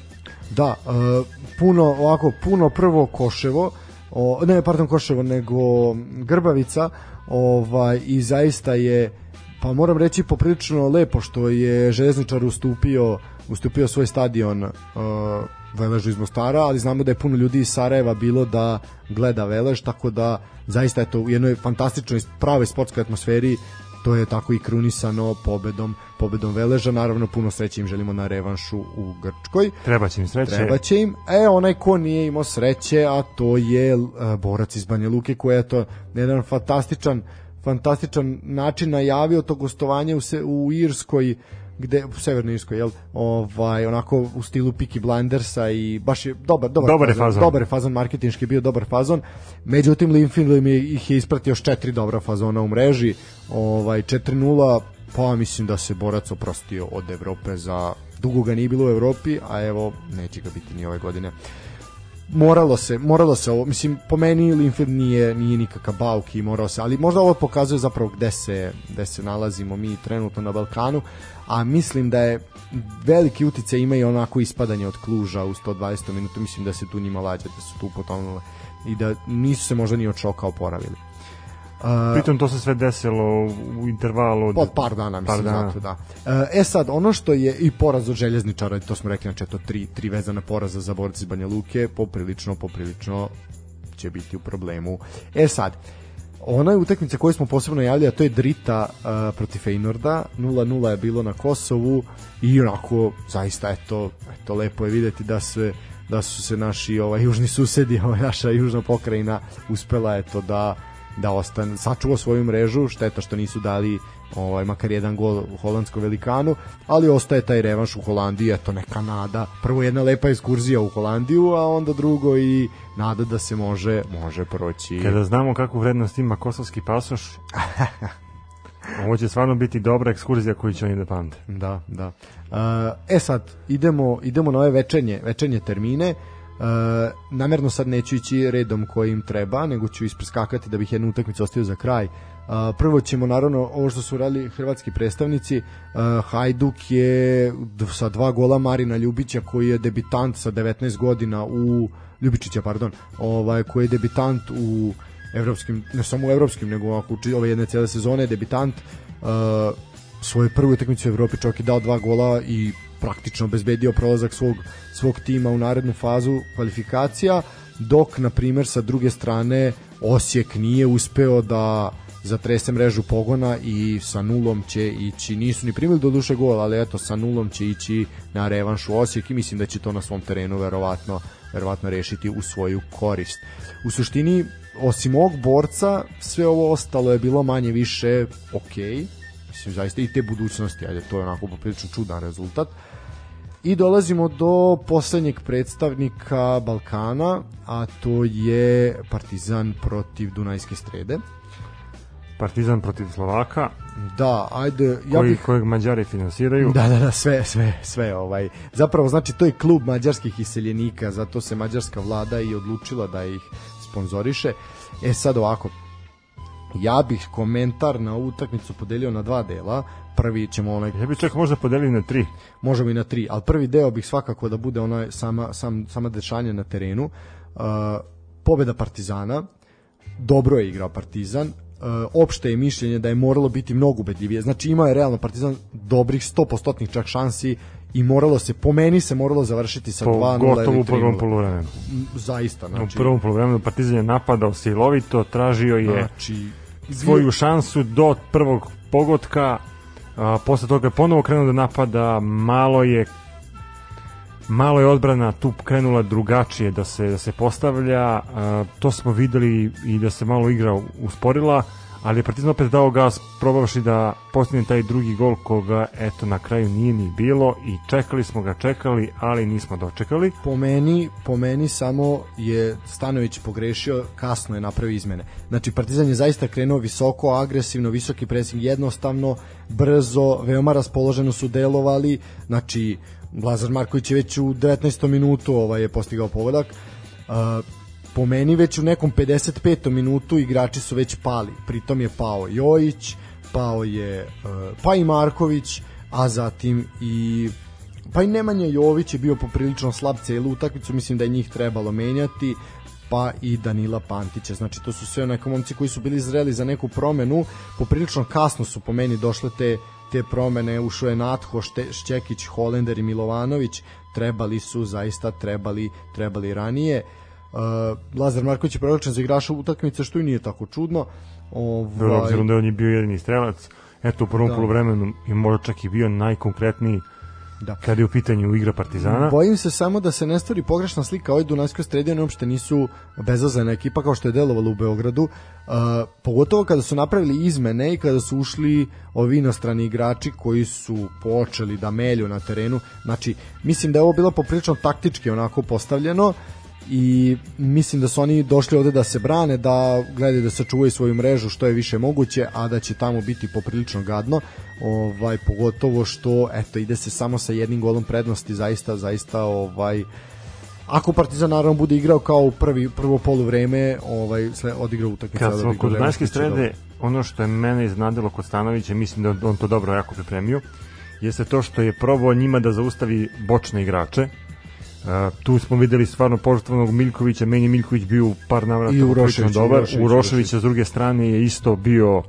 Da, uh, puno, ovako, puno prvo Koševo, o, ne, pardon, Koševo, nego Grbavica, ovaj, i zaista je, pa moram reći, poprilično lepo što je železničar ustupio, ustupio svoj stadion uh, Veležu iz Mostara, ali znamo da je puno ljudi iz Sarajeva bilo da gleda Velež, tako da zaista je to u jednoj fantastičnoj pravoj sportskoj atmosferi to je tako i krunisano pobedom pobedom Veleža, naravno puno sreće im želimo na revanšu u Grčkoj. Treba će im sreće. Treba će im. E, onaj ko nije imao sreće, a to je uh, borac iz Banja Luke, koji je to jedan fantastičan fantastičan način najavio to gostovanje u, se, u Irskoj gde u severnoj Irskoj jel? Ovaj onako u stilu Peaky Blindersa i baš je dobar dobar dobar fazon, fazon. dobar je fazon marketinški bio dobar fazon. Međutim Linfield je ih je ispratio još četiri dobra fazona u mreži. Ovaj 4:0 pa mislim da se borac oprostio od Evrope za dugo ga nije bilo u Evropi a evo neće ga biti ni ove godine moralo se, moralo se ovo, mislim, po meni Linfield nije, nije nikakav bauk i morao se, ali možda ovo pokazuje zapravo gde se, gde se nalazimo mi trenutno na Balkanu, a mislim da je veliki utice ima i onako ispadanje od Kluža u 120 minuta, mislim da se tu njima lađa, da su tu potonule i da nisu se možda ni od šoka oporavili. Uh, Pritom to se sve desilo u intervalu od od par dana, mislim, par dana. Zato, da. Uh, e sad, ono što je i poraz od željezničara, to smo rekli, znači to tri, tri vezana poraza za borci iz Banja Luke, poprilično, poprilično će biti u problemu. E sad, ona je utakmica koju smo posebno javili, a to je Drita uh, protiv Feynorda, 0-0 je bilo na Kosovu i onako, zaista, eto, eto lepo je videti da se da su se naši ovaj južni susedi, <laughs> ovaj naša južna pokrajina uspela eto da da ostane, sačuva svoju mrežu, šteta što nisu dali ovaj, makar jedan gol u holandskom velikanu, ali ostaje taj revanš u Holandiji, eto neka nada. Prvo jedna lepa ekskurzija u Holandiju, a onda drugo i nada da se može, može proći. Kada znamo kakvu vrednost ima kosovski pasoš, <laughs> Ovo će stvarno biti dobra ekskurzija koju će oni da pamte. Da, da. Uh, e sad, idemo, idemo na ove večernje, večernje termine. Uh, namerno sad neću ići redom kojim treba, nego ću ispreskakati da bih jednu utakmicu ostavio za kraj. Uh, prvo ćemo naravno ovo što su radili hrvatski predstavnici uh, Hajduk je sa dva gola Marina Ljubića koji je debitant sa 19 godina u Ljubičića pardon ovaj koji je debitant u evropskim ne samo u evropskim nego ako ove jedne cele sezone debitant uh, svoju prvu utakmicu u Evropi čovjek je dao dva gola i praktično obezbedio prolazak svog, svog tima u narednu fazu kvalifikacija, dok, na primer, sa druge strane, Osijek nije uspeo da zatrese mrežu pogona i sa nulom će ići, nisu ni primili do duše gol, ali eto sa nulom će ići na revanšu Osijek i mislim da će to na svom terenu verovatno, verovatno rešiti u svoju korist. U suštini, osim ovog borca, sve ovo ostalo je bilo manje više ok, mislim zaista i te budućnosti, ajde, to je onako poprilično čudan rezultat. I dolazimo do poslednjeg predstavnika Balkana, a to je Partizan protiv Dunajske strede. Partizan protiv Slovaka. Da, ajde, ja koji, bih kojeg Mađari finansiraju. Da, da, da, sve, sve, sve ovaj. Zapravo znači to je klub mađarskih iseljenika, zato se mađarska vlada i odlučila da ih sponzoriše. E sad ovako, ja bih komentar na ovu utakmicu podelio na dva dela. Prvi ćemo onaj Ja bih čak možda podelio na tri. Možemo i na tri, al prvi deo bih svakako da bude onaj sama sam sama dešanje na terenu. Uh, pobeda Partizana. Dobro je igrao Partizan. Uh, opšte je mišljenje da je moralo biti mnogo ubedljivije. Znači imao je realno Partizan dobrih 100% čak šansi i moralo se po meni se moralo završiti sa 2:0 gotovo u prvom poluvremenu. Zaista, znači u prvom poluvremenu Partizan je napadao silovito, tražio je znači, svoju šansu do prvog pogotka, a, posle toga je ponovo krenuo da napada, malo je malo je odbrana tu krenula drugačije da se da se postavlja, to smo videli i da se malo igra usporila, ali je Partizan opet dao gas probavši da postigne taj drugi gol koga eto na kraju nije ni bilo. I čekali smo ga čekali ali nismo dočekali. Po meni, po meni samo je Stanović pogrešio kasno je napravio izmene. Znači Partizan je zaista krenuo visoko agresivno, visoki presing jednostavno brzo, veoma raspoloženo su delovali. Znači Lazar Marković je već u 19. minutu ovaj, je postigao pogodak. Uh, po meni već u nekom 55. minutu igrači su već pali. Pritom je pao Jojić, pao je uh, pa i Marković, a zatim i pa i Nemanja Jović je bio poprilično slab celu utakmicu, mislim da je njih trebalo menjati pa i Danila Pantića. Znači to su sve onako momci koji su bili zreli za neku promenu, poprilično kasno su po meni došle te te promene, ušao je Natho, Šćekić, Holender i Milovanović, trebali su, zaista trebali, trebali ranije. Uh, Lazar Marković je proglašen za igrača utakmice što i nije tako čudno. Ovaj obzirom da on je bio jedini strelac, eto u prvom da. poluvremenu je možda čak i bio najkonkretniji da. kada je u pitanju igra Partizana. Bojim se samo da se ne stvori pogrešna slika ovoj Dunajskoj oni uopšte nisu bezazana ekipa kao što je delovalo u Beogradu, uh, pogotovo kada su napravili izmene i kada su ušli ovi inostrani igrači koji su počeli da melju na terenu. Znači, mislim da je ovo bilo poprilično taktički onako postavljeno, i mislim da su oni došli ovde da se brane, da gledaju da sačuvaju svoju mrežu što je više moguće, a da će tamo biti poprilično gadno. Ovaj pogotovo što eto ide se samo sa jednim golom prednosti, zaista zaista ovaj ako Partizan naravno bude igrao kao u prvi prvo poluvreme, ovaj sve odigrao utakmicu Kad smo kod Banjske strede, ono što je mene iznadilo kod Stanovića, mislim da on to dobro jako pripremio, jeste to što je probao njima da zaustavi bočne igrače, Uh, tu smo videli stvarno poštovanog Miljkovića, meni Miljković bio u par navrata I Urošević, dobar. Urošević, Uroševića s druge strane je isto bio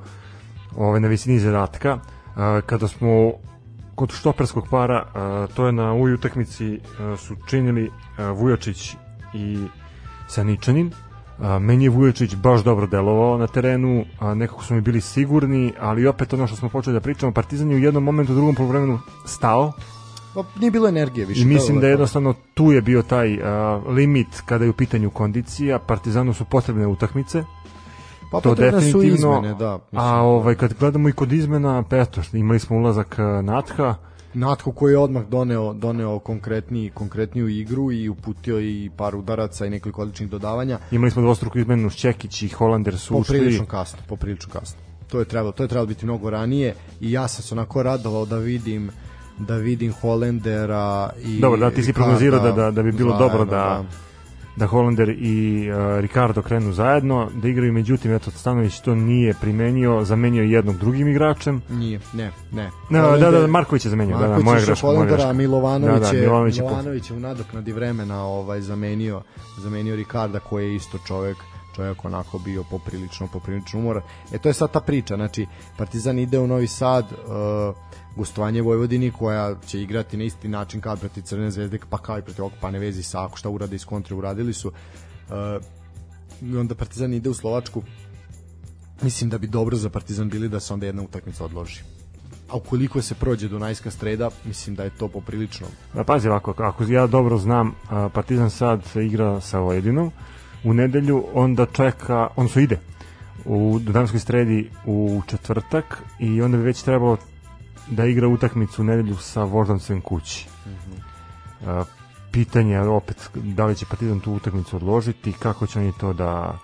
ovaj, na visini zadatka. Uh, kada smo kod štoperskog para, uh, to je na ovoj utakmici uh, su činili uh, Vujačić i Saničanin. A, meni je Vujačić baš dobro delovao na terenu, a nekako su mi bili sigurni, ali opet ono što smo počeli da pričamo, Partizan je u jednom momentu u drugom poluvremenu stao, Pa nije bilo energije više. I mislim da jednostavno tu je bio taj uh, limit kada je u pitanju kondicija. Partizanu su potrebne utakmice. Pa to definitivno. Su izmene, da, mislim, a ovaj kad gledamo i kod izmena, pa eto, imali smo ulazak Natha. Natho koji je odmah doneo doneo konkretni konkretniju igru i uputio i par udaraca i nekoliko odličnih dodavanja. Imali smo dvostruku izmenu Šćekić i Holander su ušli. Poprilično kasno, poprilično kasno. To je trebalo, to je trebalo biti mnogo ranije i ja sam se onako radovao da vidim da vidim Holendera i Dobro, da ti si prognozirao da, da, da bi bilo zajedno, dobro da, da da Hollander i uh, Ricardo krenu zajedno, da igraju, međutim, eto, Stanović to nije primenio, zamenio jednog drugim igračem. Nije, ne, ne. ne Hollander, da, da, Marković je zamenio, Marković da, da, moja greška. Hollendera, a Milovanović, da, da, Milovanović, je, Milovanović je u nadoknadi vremena ovaj, zamenio, zamenio Ricarda koji je isto čovek čovjek onako bio poprilično poprilično umor. E to je sad ta priča, znači Partizan ide u Novi Sad, uh, gostovanje Vojvodini koja će igrati na isti način kao protiv Crvene zvezde pa kao i protiv ovog pa ne vezi sa ako šta urade iz kontre uradili su. Uh, onda Partizan ide u Slovačku. Mislim da bi dobro za Partizan bili da se onda jedna utakmica odloži. A ukoliko se prođe Dunajska streda, mislim da je to poprilično. Da, pazi ovako, ako ja dobro znam, Partizan sad igra sa Vojedinom, u nedelju onda čeka, on su ide u Dunajskoj stredi u četvrtak i onda bi već trebalo da igra utakmicu u nedelju sa Voždovcem kući. Mm -hmm. pitanje je opet da li će Partizan tu utakmicu odložiti, kako će oni to da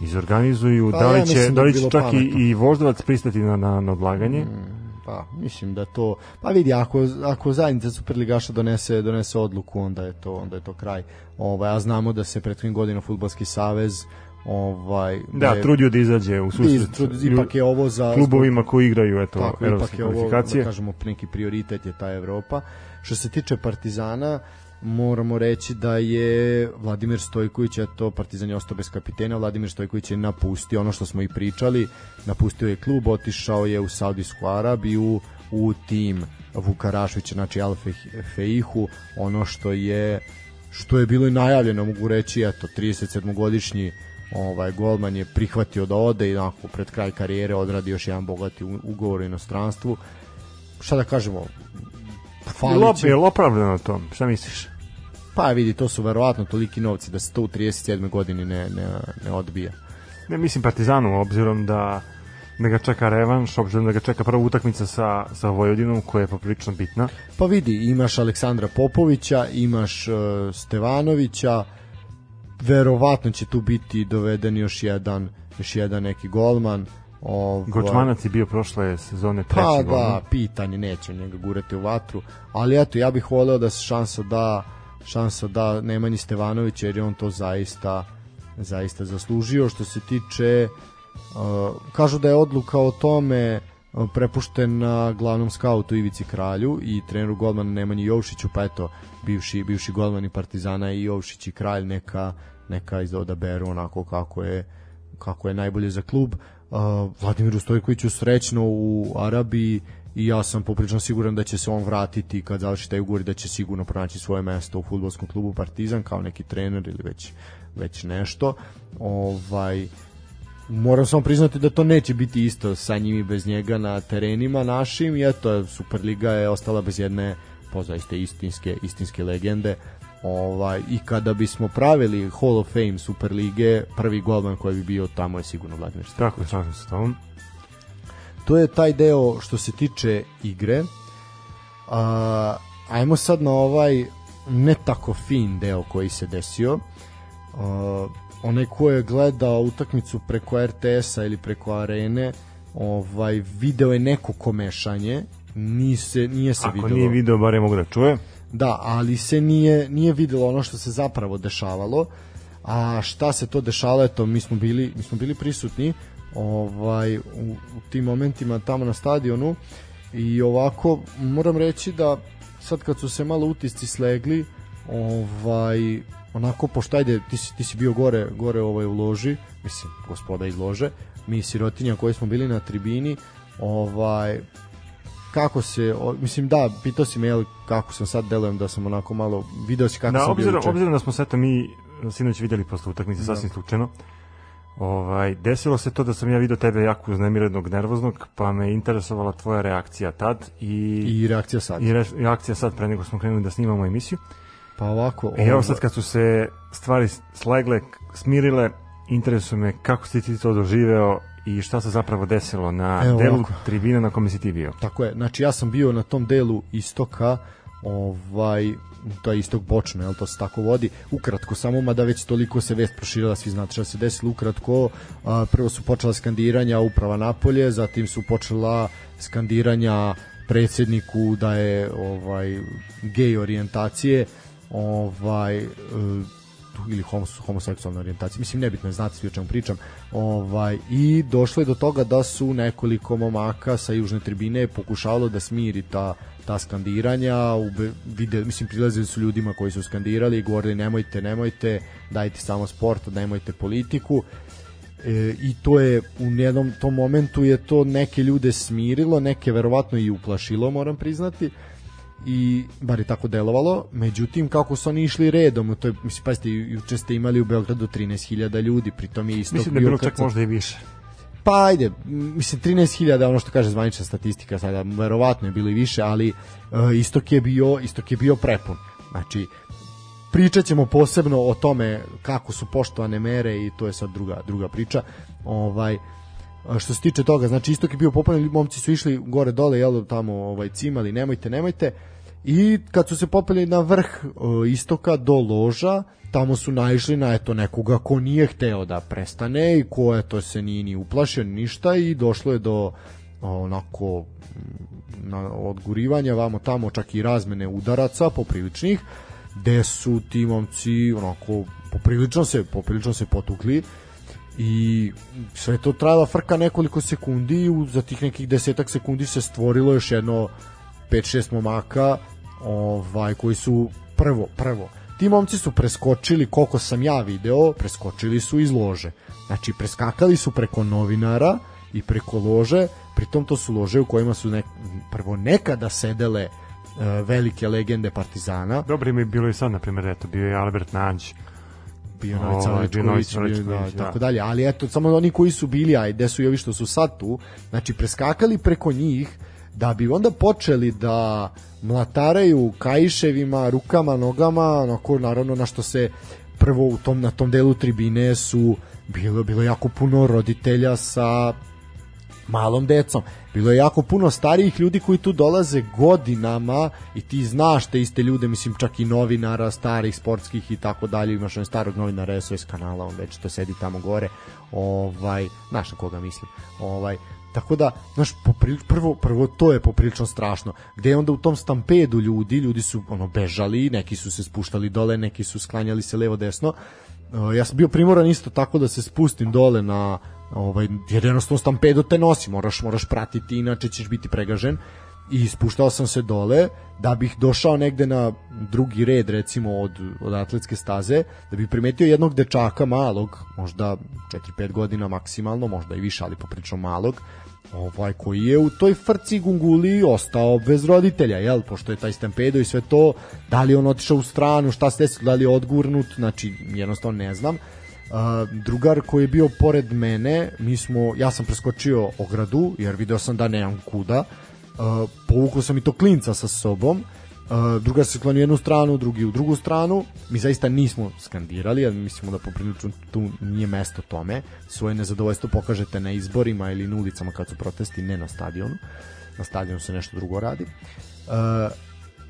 izorganizuju, pa, da li će, ja da li će čak i, i Voždovac pristati na, na, na odlaganje? Mm, pa mislim da to pa vidi ako ako zajednica superligaša donese donese odluku onda je to onda je to kraj. Ovaj a znamo da se prethodnih godina fudbalski savez ovaj da, je, trudio da izađe u susret ipak je ovo za klubovima koji igraju eto tako, ipak je ovo, da kažemo neki prioritet je ta Evropa. Što se tiče Partizana moramo reći da je Vladimir Stojković, eto Partizan je ostao bez kapitena, Vladimir Stojković je napustio ono što smo i pričali, napustio je klub, otišao je u Saudijsku Arabiju, u tim Vuka Rašvića, znači Al Feihu, ono što je što je bilo i najavljeno, mogu reći, eto, 37-godišnji ovaj golman je prihvatio da ode i onako pred kraj karijere odradi još jedan bogati ugovor u inostranstvu. Šta da kažemo? Fali je, je opravljeno to? Šta misliš? Pa vidi, to su verovatno toliki novci da se to u 37. godini ne, ne, ne odbija. Ne mislim Partizanu, obzirom da da ga čeka revanš, obzirom da ga čeka prva utakmica sa, sa Vojvodinom koja je poprilično bitna. Pa vidi, imaš Aleksandra Popovića, imaš uh, Stevanovića, verovatno će tu biti doveden još jedan, još jedan neki golman. Ovaj, Gočmanac je bio prošle sezone treći Pa da, pitanje, neće njega gurati u vatru, ali eto, ja bih voleo da se šansa da šansa da Nemanji Stevanović jer je on to zaista zaista zaslužio. Što se tiče uh, kažu da je odluka o tome uh, prepuštena glavnom skautu Ivici Kralju i treneru golmana Nemanji Jovšiću pa eto bivši, bivši golman i Partizana i Jovšić i Kralj neka, neka odaberu onako kako je kako je najbolje za klub uh, Vladimiru Stojkoviću srećno u Arabiji i ja sam poprično siguran da će se on vratiti kad završi taj ugovor da će sigurno pronaći svoje mesto u fudbalskom klubu Partizan kao neki trener ili već već nešto. Ovaj moram samo priznati da to neće biti isto sa njim i bez njega na terenima našim i eto Superliga je ostala bez jedne pozaiste istinske istinske legende ovaj i kada bismo pravili Hall of Fame Superlige prvi golman koji bi bio tamo je sigurno Vladimir Tako je, slažem se s tobom to je taj deo što se tiče igre. A, ajmo sad na ovaj ne tako fin deo koji se desio. A, onaj ko je gledao utakmicu preko RTS-a ili preko arene, ovaj video je neko komešanje, nije se, nije se Ako videlo. Ako nije video, bare mogu da čuje. Da, ali se nije, nije videlo ono što se zapravo dešavalo. A šta se to dešavalo, eto, mi smo bili, mi smo bili prisutni ovaj u, u tim momentima tamo na stadionu i ovako moram reći da sad kad su se malo utisci slegli ovaj onako pošto ajde ti si, ti si bio gore gore ovaj u loži mislim gospoda iz lože mi sirotinja koji smo bili na tribini ovaj kako se, o, mislim da, pitao si me jel, kako sam sad delujem da sam onako malo, video si kako da, sam obzirom, bio obzirom da smo sve to mi sinoć videli posle utakmice da. sasvim slučajno, Ovaj, desilo se to da sam ja video tebe jako uznemirenog, nervoznog, pa me interesovala tvoja reakcija tad i, i reakcija sad. I re, reakcija sad pre nego smo krenuli da snimamo emisiju. Pa ovako... I evo sad kad su se stvari slegle, smirile, interesuje me kako si ti to doživeo i šta se zapravo desilo na evo delu ovako. tribina na kome si ti bio. Tako je, znači ja sam bio na tom delu istoka, ovaj to je istog bočno, jel to se tako vodi. Ukratko samo, mada već toliko se vest proširila, svi znate šta se desilo ukratko. A, prvo su počela skandiranja uprava Napolje, zatim su počela skandiranja predsjedniku da je ovaj gej orijentacije, ovaj e, ili homos, homoseksualne orijentacije. Mislim, nebitno je, znate svi o čemu pričam. Ovaj, I došlo je do toga da su nekoliko momaka sa južne tribine pokušavalo da smiri ta ta skandiranja, ube, vide, mislim, prilazili su ljudima koji su skandirali i govorili nemojte, nemojte, dajte samo sport, nemojte politiku. E, I to je u jednom tom momentu je to neke ljude smirilo, neke verovatno i uplašilo, moram priznati i bar je tako delovalo, međutim kako su oni išli redom, to je, mislim, pazite, juče ste imali u Beogradu 13.000 ljudi, pritom je isto Mislim da je bilo čak možda i više. Pa ajde, mislim 13.000 ono što kaže zvanična statistika sada, verovatno je bilo i više, ali uh, istok je bio istok je bio prepun. Znači pričat ćemo posebno o tome kako su poštovane mere i to je sad druga druga priča. Ovaj što se tiče toga, znači istok je bio popunjen, momci su išli gore dole, jel tamo ovaj cimali, nemojte, nemojte. I kad su se popeli na vrh uh, istoka do loža, tamo su naišli na eto nekoga ko nije hteo da prestane i ko eto se nije ni uplašio ništa i došlo je do onako mm, na odgurivanja vamo tamo čak i razmene udaraca popriličnih gde su ti momci onako poprilično se poprilično se potukli i sve to trajala frka nekoliko sekundi i za tih nekih desetak sekundi se stvorilo još jedno 5-6 momaka ovaj koji su prvo prvo ti momci su preskočili, koliko sam ja video, preskočili su iz lože. Znači, preskakali su preko novinara i preko lože, pritom to su lože u kojima su nek, prvo nekada sedele uh, velike legende Partizana. Dobro mi je bilo i sad, na primjer, eto, bio je Albert Nanđ, bio Novica Ličković, da, da, tako dalje, ali eto, samo oni koji su bili, a gde su i ovi što su sad tu, znači, preskakali preko njih, da bi onda počeli da mlataraju kaiševima, rukama, nogama, onako naravno na što se prvo u tom, na tom delu tribine su bilo, bilo jako puno roditelja sa malom decom. Bilo je jako puno starijih ljudi koji tu dolaze godinama i ti znaš te iste ljude, mislim čak i novinara, starih, sportskih i tako dalje, imaš on starog novinara SOS kanala, on već to sedi tamo gore, ovaj, znaš na koga mislim, ovaj, Tako da, znaš, popril, prvo, prvo to je poprilično strašno. Gde je onda u tom stampedu ljudi, ljudi su ono bežali, neki su se spuštali dole, neki su sklanjali se levo desno. Uh, ja sam bio primoran isto tako da se spustim dole na ovaj jer jednostavno stampedo te nosi, moraš moraš pratiti inače ćeš biti pregažen i spuštao sam se dole da bih došao negde na drugi red recimo od, od atletske staze da bih primetio jednog dečaka malog možda 4-5 godina maksimalno možda i više ali poprično malog ovaj koji je u toj frci gunguli ostao bez roditelja, jel, pošto je taj stampedo i sve to, da li on otišao u stranu, šta se desilo, da li je odgurnut, znači jednostavno ne znam. Uh, drugar koji je bio pored mene, mi smo, ja sam preskočio ogradu, jer video sam da nemam kuda, uh, povukao sam i to klinca sa sobom, uh, drugar se klonio jednu stranu, drugi u drugu stranu, mi zaista nismo skandirali, jer mislimo da poprilično tu nije mesto tome, svoje nezadovoljstvo pokažete na izborima ili na ulicama kad su protesti, ne na stadionu, na stadionu se nešto drugo radi. Uh,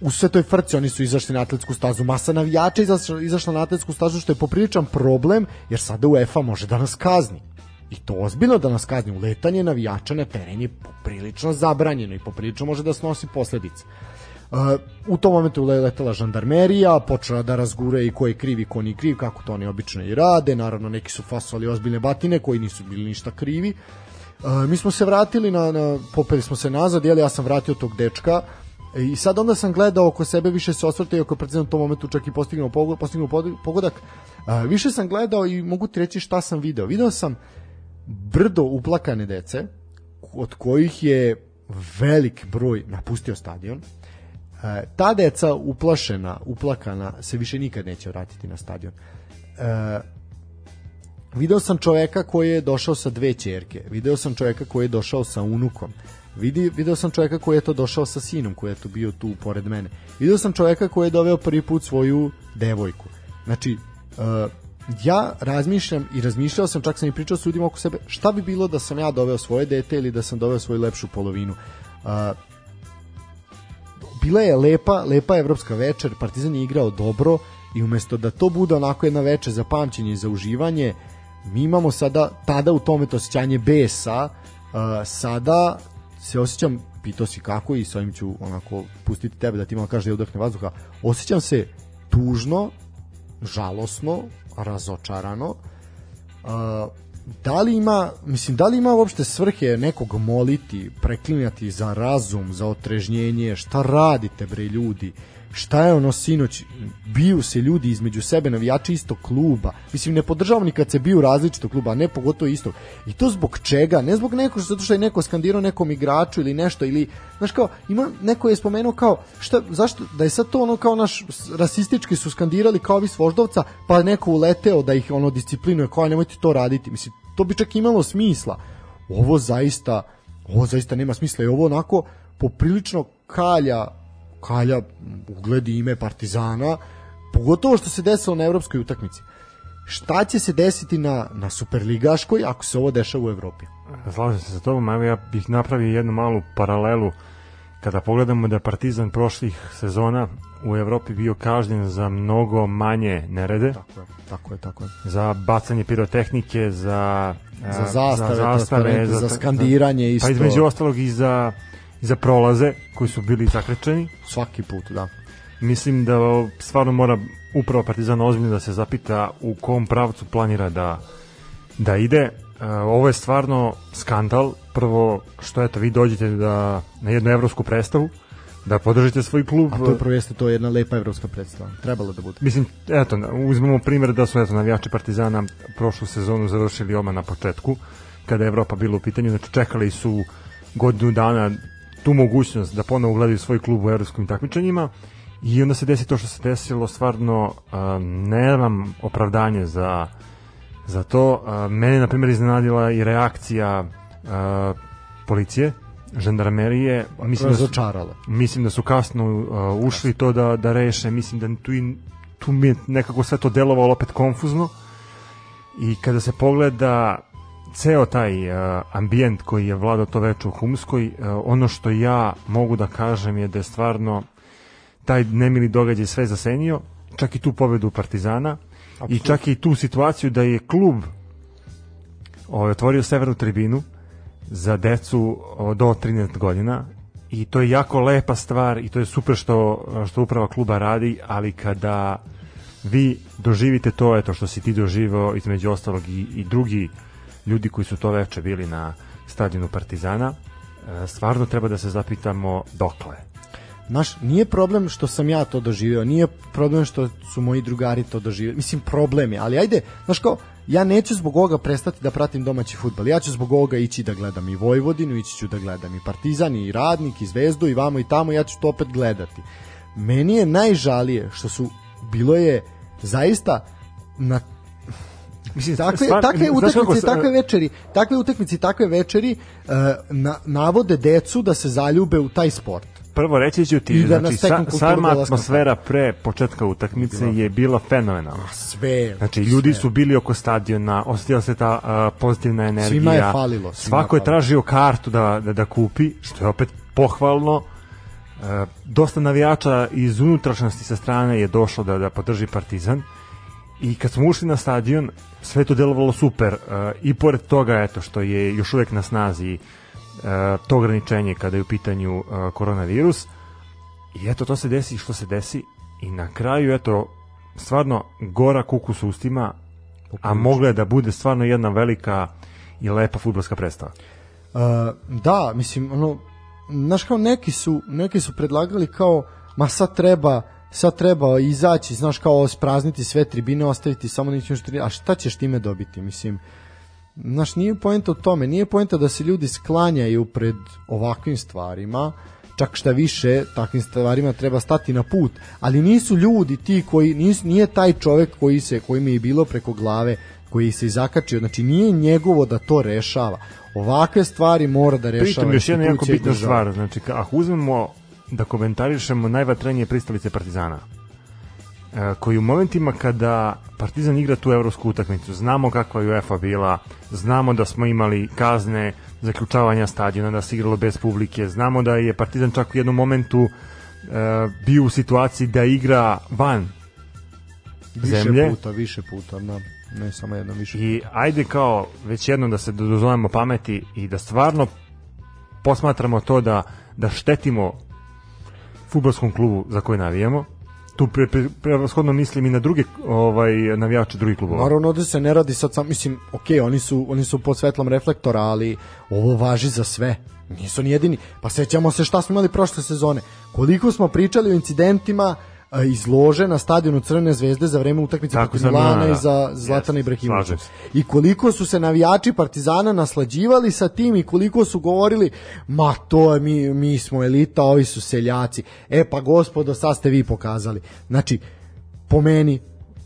u sve toj frci oni su izašli na atletsku stazu, masa navijača izašla, izašla na atletsku stazu što je popriličan problem jer sada UEFA može da nas kazni. I to ozbiljno da nas kazni. Uletanje navijača na teren je poprilično zabranjeno i poprilično može da snosi posledice. Uh, u tom momentu je letela žandarmerija, počela da razgure i ko je kriv i ko nije kriv, kako to oni obično i rade, naravno neki su fasovali ozbiljne batine koji nisu bili ništa krivi. Uh, mi smo se vratili na, na popeli smo se nazad, jel ja sam vratio tog dečka, I sad onda sam gledao oko sebe, više se osvrtao, iako je u tom momentu čak i postignuo, pogod, postignuo pogodak, a, više sam gledao i mogu ti reći šta sam video. Video sam brdo uplakane dece, od kojih je velik broj napustio stadion. E, ta deca uplašena, uplakana, se više nikad neće vratiti na stadion. E, video sam čoveka koji je došao sa dve ćerke, video sam čoveka koji je došao sa unukom, Vidi, video sam čovjeka koji je to došao sa sinom, koji je to bio tu pored mene. Video sam čovjeka koji je doveo prvi put svoju devojku. Znači, uh, ja razmišljam i razmišljao sam, čak sam i pričao s ljudima oko sebe, šta bi bilo da sam ja doveo svoje dete ili da sam doveo svoju lepšu polovinu. Uh, bila je lepa, lepa evropska večer, Partizan je igrao dobro i umesto da to bude onako jedna večer za pamćenje i za uživanje, mi imamo sada tada u tome to osjećanje besa, uh, sada se osjećam, pitao si kako i s ovim ću onako pustiti tebe da ti malo kaže da udahne vazduha, osjećam se tužno, žalosno, razočarano, uh, da li ima, mislim, da li ima uopšte svrhe nekog moliti, preklinjati za razum, za otrežnjenje, šta radite bre ljudi, šta je ono sinoć, biju se ljudi između sebe, navijači istog kluba, mislim ne podržavam ni kad se biju različitog kluba, ne pogotovo istog, i to zbog čega, ne zbog nekog zato što je neko skandirao nekom igraču ili nešto, ili, znaš kao, ima, neko je spomenuo kao, šta, zašto, da je sad to ono kao naš, rasistički su skandirali kao ovi svoždovca, pa neko uleteo da ih ono disciplinuje, kao nemojte to raditi, mislim, to bi čak imalo smisla, ovo zaista, ovo zaista nema smisla i ovo onako poprilično kalja kalja ugledi ime Partizana, pogotovo što se desilo na evropskoj utakmici. Šta će se desiti na, na Superligaškoj ako se ovo dešava u Evropi? Slažem se sa tobom, evo ja bih napravio jednu malu paralelu kada pogledamo da Partizan prošlih sezona u Evropi bio kažnjen za mnogo manje nerede. Tako je, tako je, tako je. Za bacanje pirotehnike, za za zastave, za, zastave, za, za skandiranje isto. Pa između ostalog i za za prolaze koji su bili zakrečeni. Svaki put, da. Mislim da stvarno mora upravo Partizan ozbiljno da se zapita u kom pravcu planira da, da ide. E, ovo je stvarno skandal. Prvo što eto vi dođete da, na jednu evropsku predstavu, da podržite svoj klub. A to je prvo jeste to jedna lepa evropska predstava. Trebalo da bude. Mislim, eto, uzmemo primjer da su eto, navijači Partizana prošlu sezonu završili oma na početku, kada je Evropa bila u pitanju, znači čekali su godinu dana tu mogućnost da ponovo gledaju svoj klub u evropskim takmičenjima i onda se desi to što se desilo, stvarno uh, nemam opravdanje za, za to. Uh, mene, na primjer, iznenadila i reakcija uh, policije žandarmerije. Mislim da, su, mislim da su kasno uh, ušli to da, da reše, mislim da tu, i, tu mi je nekako sve to delovalo opet konfuzno. I kada se pogleda ceo taj uh, ambijent koji je vladao to veče u Humskoj, uh, ono što ja mogu da kažem je da je stvarno taj nemili događaj sve zasenio, čak i tu pobedu Partizana i čak i tu situaciju da je klub ovaj, otvorio severnu tribinu za decu do 13 godina i to je jako lepa stvar i to je super što, što uprava kluba radi, ali kada vi doživite to, eto što si ti doživao između ostalog i, i drugi ljudi koji su to veče bili na stadionu Partizana, e, stvarno treba da se zapitamo dokle. Znaš, nije problem što sam ja to doživeo, nije problem što su moji drugari to doživeli. Mislim, problem je, ali ajde, znaš kao, ja neću zbog ovoga prestati da pratim domaći futbal. Ja ću zbog ovoga ići da gledam i Vojvodinu, ići ću da gledam i Partizan, i Radnik, i Zvezdu, i vamo i tamo, ja ću to opet gledati. Meni je najžalije što su, bilo je zaista na Mislim, takve, stvar- takve kako utakmice, se- takve večeri, takve utakmice, i takve večeri uh, na, navode decu da se zaljube u taj sport. Prvo reći ću ti, da znači, sa, sama atmosfera pre početka utakmice je bila fenomenalna. Sve. Znači, ljudi su bili oko stadiona, osjetila se ta uh, pozitivna energija. Svima je falilo, svima Svako je falilo. tražio kartu da, da, da kupi, što je opet pohvalno. Uh, dosta navijača iz unutrašnjosti sa strane je došlo da, da podrži Partizan. I kad smo ušli na stadion, sve to delovalo super. Uh, I pored toga, eto, što je još uvek na snazi uh, to ograničenje kada je u pitanju uh, koronavirus. I eto, to se desi što se desi. I na kraju, eto, stvarno gora kuku s ustima, a mogla je da bude stvarno jedna velika i lepa futbolska predstava. Uh, da, mislim, ono, znaš kao neki su, neki su predlagali kao, ma sad treba, sad treba izaći, znaš kao sprazniti sve tribine, ostaviti samo nećemo što a šta ćeš time dobiti, mislim, znaš, nije poenta u tome, nije poenta da se ljudi sklanjaju pred ovakvim stvarima, čak šta više, takvim stvarima treba stati na put, ali nisu ljudi ti koji, nis, nije taj čovek koji se, koji mi je bilo preko glave, koji se zakačio, znači nije njegovo da to rešava. Ovakve stvari mora da rešava Pritom još jedna jako bitna stvar, znači ako uzmemo da komentarišemo najvatrenije pristalice Partizana, e, koji u momentima kada Partizan igra tu evropsku utakmicu, znamo kakva je UEFA bila, znamo da smo imali kazne zaključavanja stadiona, da se igralo bez publike, znamo da je Partizan čak u jednom momentu e, bio u situaciji da igra van Više zemlje. puta, više puta, da. Ne samo jednom, više I ajde kao već jednom da se dozovemo pameti i da stvarno posmatramo to da, da štetimo futbolskom klubu za koji navijamo. Tu pre, pre, prevashodno mislim i na druge ovaj, navijače drugih klubova. Naravno ovde se ne radi sad sam, mislim, ok, oni su, oni su pod svetlom reflektora, ali ovo važi za sve. Nisu ni jedini. Pa sećamo se šta smo imali prošle sezone. Koliko smo pričali o incidentima a, iz lože na stadionu Crvene zvezde za vreme utakmice protiv Milana Milana, i za da. Zlatana Jeste, Ibrahimovića. I koliko su se navijači Partizana naslađivali sa tim i koliko su govorili ma to je mi, mi smo elita, ovi su seljaci. E pa gospodo, sad ste vi pokazali. Znači, po meni,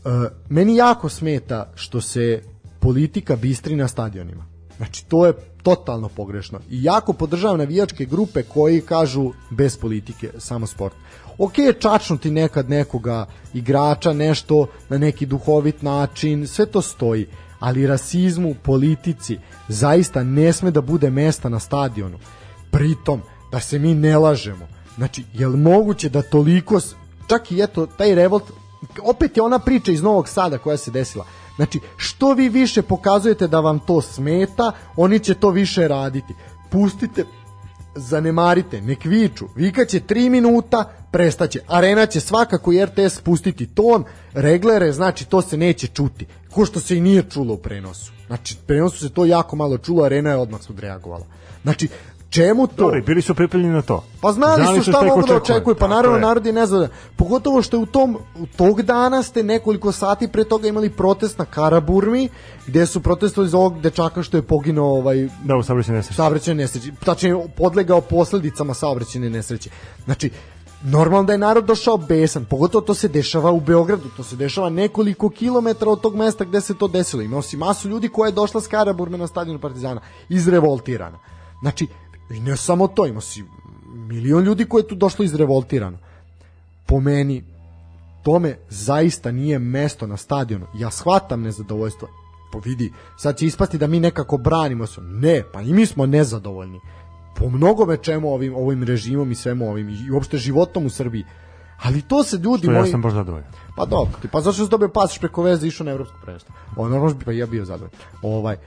uh, meni jako smeta što se politika bistri na stadionima. Znači, to je totalno pogrešno. I jako podržavam navijačke grupe koji kažu bez politike, samo sport. Ok, čačnuti nekad nekoga igrača, nešto na neki duhovit način, sve to stoji. Ali rasizmu, politici, zaista ne sme da bude mesta na stadionu. Pritom, da se mi ne lažemo. Znači, je li moguće da toliko, čak i eto, taj revolt, opet je ona priča iz Novog Sada koja se desila. Znači, što vi više pokazujete da vam to smeta, oni će to više raditi. Pustite, zanemarite, nek viču, vikaće 3 minuta, prestaće. Arena će svakako i RTS spustiti ton, reglere, znači to se neće čuti. Ko što se i nije čulo u prenosu. Znači, prenosu se to jako malo čulo, arena je odmah odreagovala. Znači, čemu to? Dobri, bili su pripremljeni na to. Pa znali, su šta mogu da očekuju, pa naravno je. narod je nezadovoljan. Pogotovo što je u tom, u tog dana ste nekoliko sati pre toga imali protest na Karaburmi, gde su protestovali za ovog dečaka što je poginuo ovaj, Da, u saobraćaju nesreći. saobraćajne nesreće, tačnije podlegao posledicama saobraćajne nesreće. Znači, normalno da je narod došao besan, pogotovo to se dešava u Beogradu, to se dešava nekoliko kilometara od tog mesta gde se to desilo. Imao si masu ljudi koja je došla s Karaburme na stadion Partizana, izrevoltirana. Znači, I ne samo to, ima si milion ljudi koje je tu došlo izrevoltirano. Po meni, tome zaista nije mesto na stadionu. Ja shvatam nezadovoljstvo. Po vidi, sad će ispasti da mi nekako branimo se. Ne, pa i mi smo nezadovoljni. Po mnogome čemu ovim, ovim režimom i svemu ovim i uopšte životom u Srbiji. Ali to se ljudi Što moji... ja sam baš zadovoljan. Pa dobro, pa zašto si dobio pasoš preko veze i išao na evropsko prvenstvo? Ono, normalno bi pa ja bio zadovoljan. Ovaj,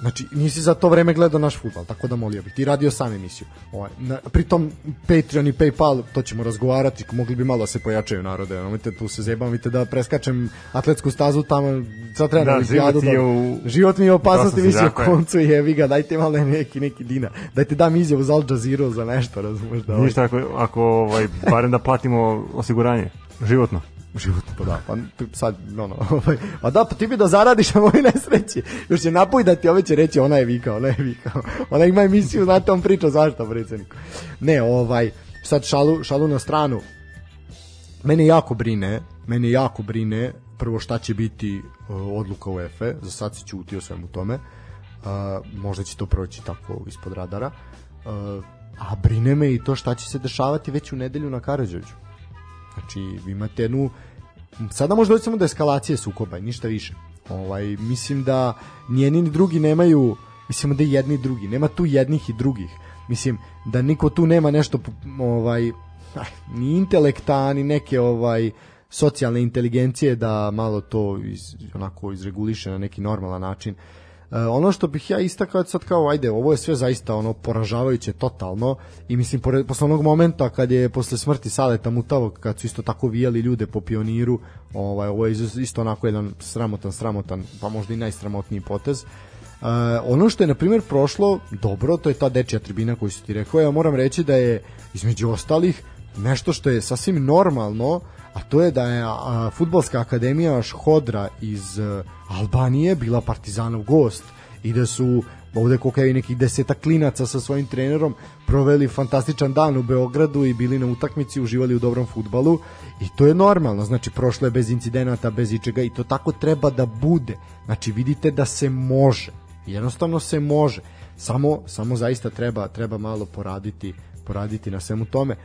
Znači, nisi za to vreme gledao naš futbal, tako da molio bih. Ti radio sam emisiju. Ovaj, na, pritom, Patreon i Paypal, to ćemo razgovarati, mogli bi malo da se pojačaju narode. Nemojte tu se zebam, vidite da preskačem atletsku stazu tamo, sad treba Da, je Da, u- život mi je opasnost si emisije u koncu i jevi ga, dajte malo neki, neki dina. Dajte dam izjavu za Al Jazeera za nešto, razumeš da ovaj, Ništa ako, ako ovaj, barem da platimo osiguranje, životno. Životno pa da pa sad ono <laughs> ovaj a da pa ti bi da zaradiš <laughs> na mojoj nesreći. Još će napoj da ti ove će reći ona je vikao ona je vikao. <laughs> Ona ima emisiju znate on priča zašto predsjedniku. Ne ovaj sad šalu šalu na stranu. Mene jako brine mene jako brine prvo šta će biti uh, odluka UEFA za sad se ćuti o svemu tome. Uh, možda će to proći tako ispod radara. Uh, a brine me i to šta će se dešavati već u nedelju na Karađorđu Znači, imate jednu... Sada može doći samo do eskalacije sukoba ništa više. Ovaj, mislim da ni jedni ni drugi nemaju... Mislim da jedni i drugi. Nema tu jednih i drugih. Mislim da niko tu nema nešto ovaj, <laughs> ni intelekta, ni neke ovaj socijalne inteligencije da malo to iz, onako izreguliše na neki normalan način. E, ono što bih ja istakao sad kao ajde, ovo je sve zaista ono poražavajuće totalno i mislim pored, posle onog momenta kad je posle smrti Saleta Mutavog kad su isto tako vijali ljude po pioniru, ovaj ovo je isto onako jedan sramotan sramotan, pa možda i najsramotniji potez. Uh, ono što je na primjer prošlo dobro, to je ta dečja tribina koju si ti rekao, ja moram reći da je između ostalih nešto što je sasvim normalno, a to je da je a, futbolska akademija Šhodra iz a, Albanije bila Partizanov gost i da su ovde koliko je nekih deseta klinaca sa svojim trenerom proveli fantastičan dan u Beogradu i bili na utakmici, uživali u dobrom futbalu i to je normalno, znači prošlo je bez incidenata, bez ičega i to tako treba da bude. Znači vidite da se može. Jednostavno se može. Samo samo zaista treba treba malo poraditi poraditi na svemu tome.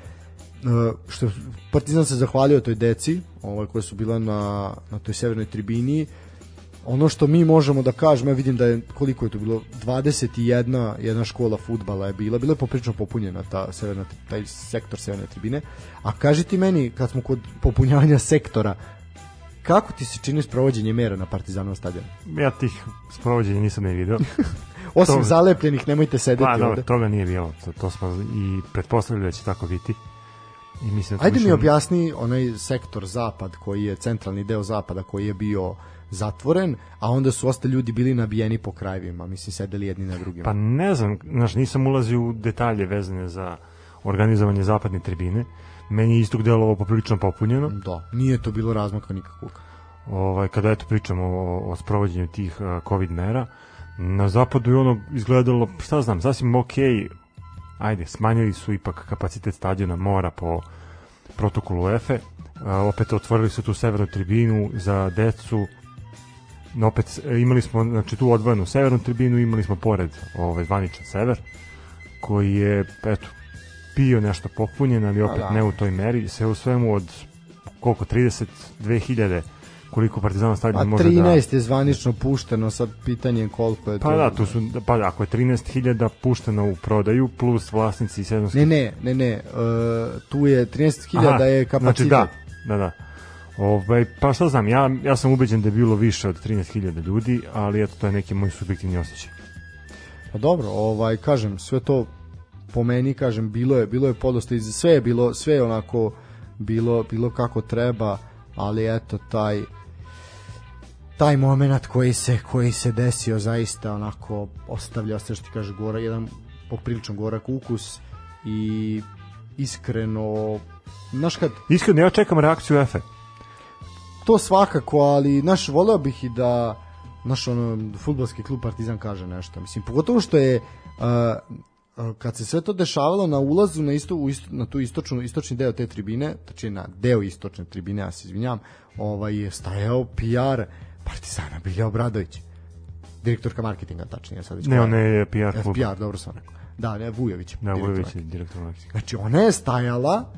Uh, što Partizan se zahvalio toj deci, ovaj koja su bila na na toj severnoj tribini. Ono što mi možemo da kažemo, ja vidim da je koliko je to bilo 21 jedna škola fudbala je bila, bila je poprično popunjena ta severna taj sektor severne tribine. A kaži ti meni kad smo kod popunjavanja sektora kako ti se čini sprovođenje mera na Partizanovom stadionu? Ja tih sprovođenja nisam ne video. <laughs> Osim To- zalepljenih, nemojte sedeti Pa, ovde. dobro, toga nije bilo. To, to smo i pretpostavljali da će tako biti. I mislim da Ajde mi objasni onaj sektor zapad koji je centralni deo zapada koji je bio zatvoren, a onda su ostali ljudi bili nabijeni po krajevima, mislim sedeli jedni na drugima. Pa ne znam, znaš, nisam ulazio u detalje vezane za organizovanje zapadne tribine. Meni je istog delovalo poprilično popunjeno. Da, nije to bilo razmaka nikakvog. Ovaj, kada eto pričamo o, o sprovođenju tih uh, covid mera, na zapadu je ono izgledalo, šta znam, sasvim ok, ajde, smanjili su ipak kapacitet stadiona mora po protokolu UEFA, opet otvorili su tu severnu tribinu za decu, no, opet e, imali smo znači tu odvojenu severnu tribinu, imali smo pored ovaj zvaničan sever koji je eto bio nešto popunjen, ali opet da. ne u toj meri, sve u svemu od koliko 32.000 koliko Partizanov Pa stadion može da 13 je zvanično pušteno, sad pitanje je koliko je to. Pa da, tu su pa da, ako je 13.000 pušteno u prodaju plus vlasnici i 700 Ne, ne, ne, ne, uh, tu je 13.000 Aha, je kapacitet. Znači da, da, da. Ovaj, pa šta znam, ja, ja sam ubeđen da je bilo više od 13.000 ljudi, ali eto, to je neki moj subjektivni osjećaj. Pa dobro, ovaj kažem, sve to po meni kažem bilo je bilo je podosta sve je bilo sve je onako bilo bilo kako treba, ali eto taj taj momenat koji se koji se desio zaista onako ostavlja se što kaže gora jedan poprilično gorak ukus i iskreno znaš kad Iskreno, ja čekam reakciju EFE. to svakako, ali naš voleo bih i da naš ono fudbalski klub Partizan kaže nešto. Mislim pogotovo što je uh, kad se sve to dešavalo na ulazu na isto, u isto na tu istočnu istočni deo te tribine, znači na deo istočne tribine, ja se izvinjavam, ovaj je stajao PR Partizana Bilja Obradović. Direktorka marketinga tačnije sad već. Ne, koja- on je PR klub. FPR, dobro sam rekao. Da, ne, Vujović. Da, direktor Vujović je direktor Meksika. Znači, ona je stajala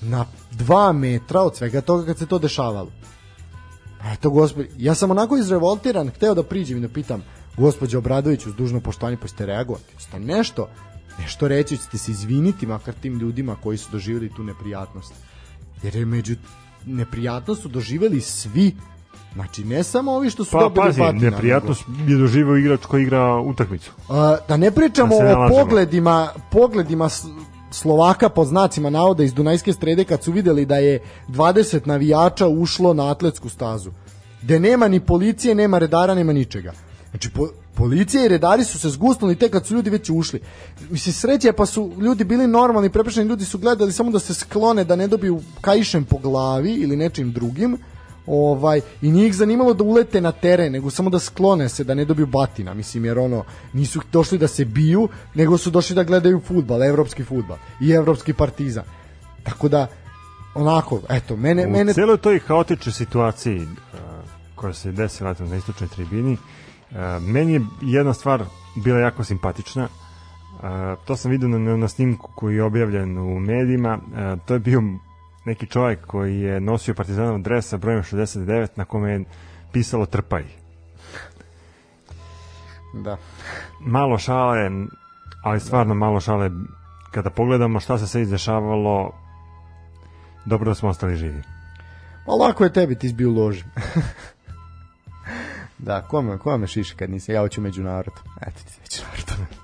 na dva metra od svega toga kad se to dešavalo. Eto, gospod, ja sam onako izrevoltiran, hteo da priđem i da pitam, gospođo Obradović, uz dužno poštovanje, pa ste reagovati. Ste nešto, nešto reći, ćete se izviniti makar tim ljudima koji su doživjeli tu neprijatnost. Jer je među neprijatnost su doživjeli svi Znači, ne samo ovi što su Pa, dobili pazi, batina, neprijatnost je doživao igrač koji igra utakmicu. A, da ne pričamo Da ne o pogledima, pogledima Slovaka pod znacima navoda iz Dunajske strede kad su videli da je 20 navijača ušlo na atletsku stazu. Gde nema ni policije, nema redara, nema ničega. Znači, po, policija i redari su se zgusnuli tek kad su ljudi već ušli. Mislim, sreće pa su ljudi bili normalni, preprešeni ljudi su gledali samo da se sklone, da ne dobiju kaišem po glavi ili nečim drugim, ovaj i nije ih zanimalo da ulete na teren nego samo da sklone se da ne dobiju batina mislim jer ono nisu došli da se biju nego su došli da gledaju fudbal evropski fudbal i evropski partizan tako da onako eto mene U mene celoj toj haotičnoj situaciji uh, koja se desila na istočnoj tribini, uh, meni je jedna stvar bila jako simpatična. Uh, to sam vidio na, na snimku koji je objavljen u medijima. Uh, to je bio neki čovjek koji je nosio partizanov dres sa brojem 69 na kome je pisalo trpaj. da. Malo šale, ali stvarno malo šale. Kada pogledamo šta se sve izdešavalo dobro da smo ostali živi. pa lako je tebi ti izbio u loži. <laughs> Da kome kome šiši kad nisi? Ja hoću međunarod eto ti Wind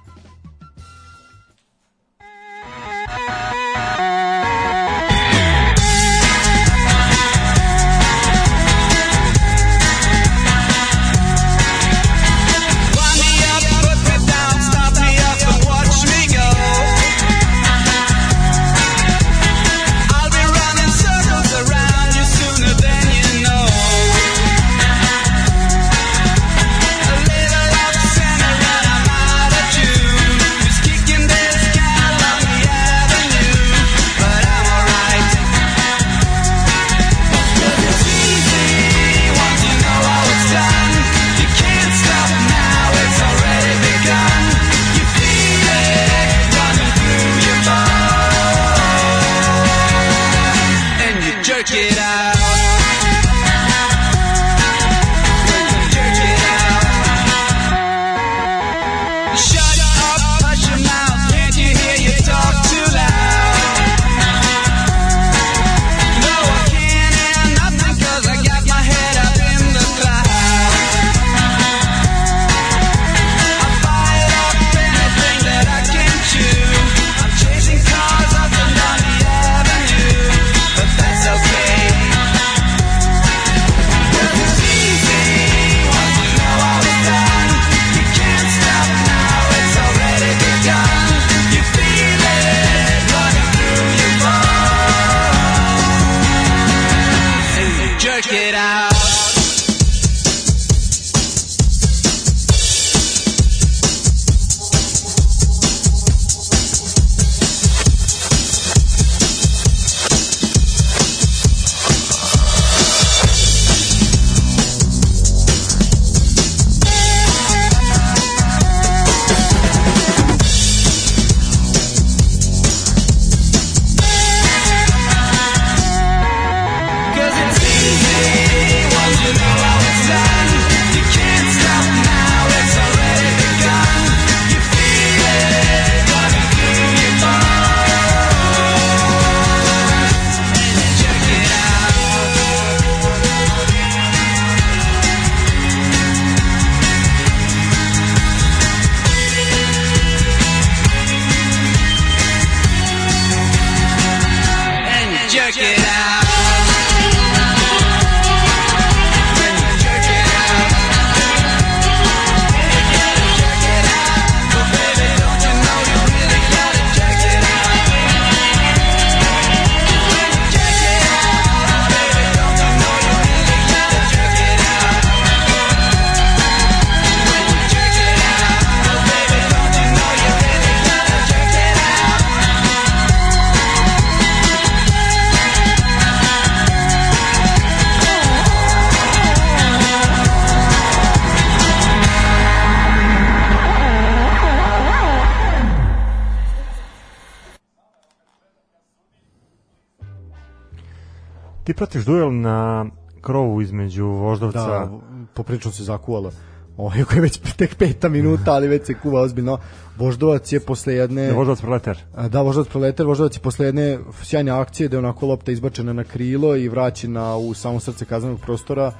između Voždovca Da, poprilično se zakuvalo. Ovo je već <laughs> tek peta minuta, ali već se kuva ozbiljno. Voždovac je posle jedne... Voždovac proletar. Da, Voždovac proletar, Voždovac je posle jedne sjajne akcije da je onako lopta izbačena na krilo i vraćena u samo srce kaznenog prostora,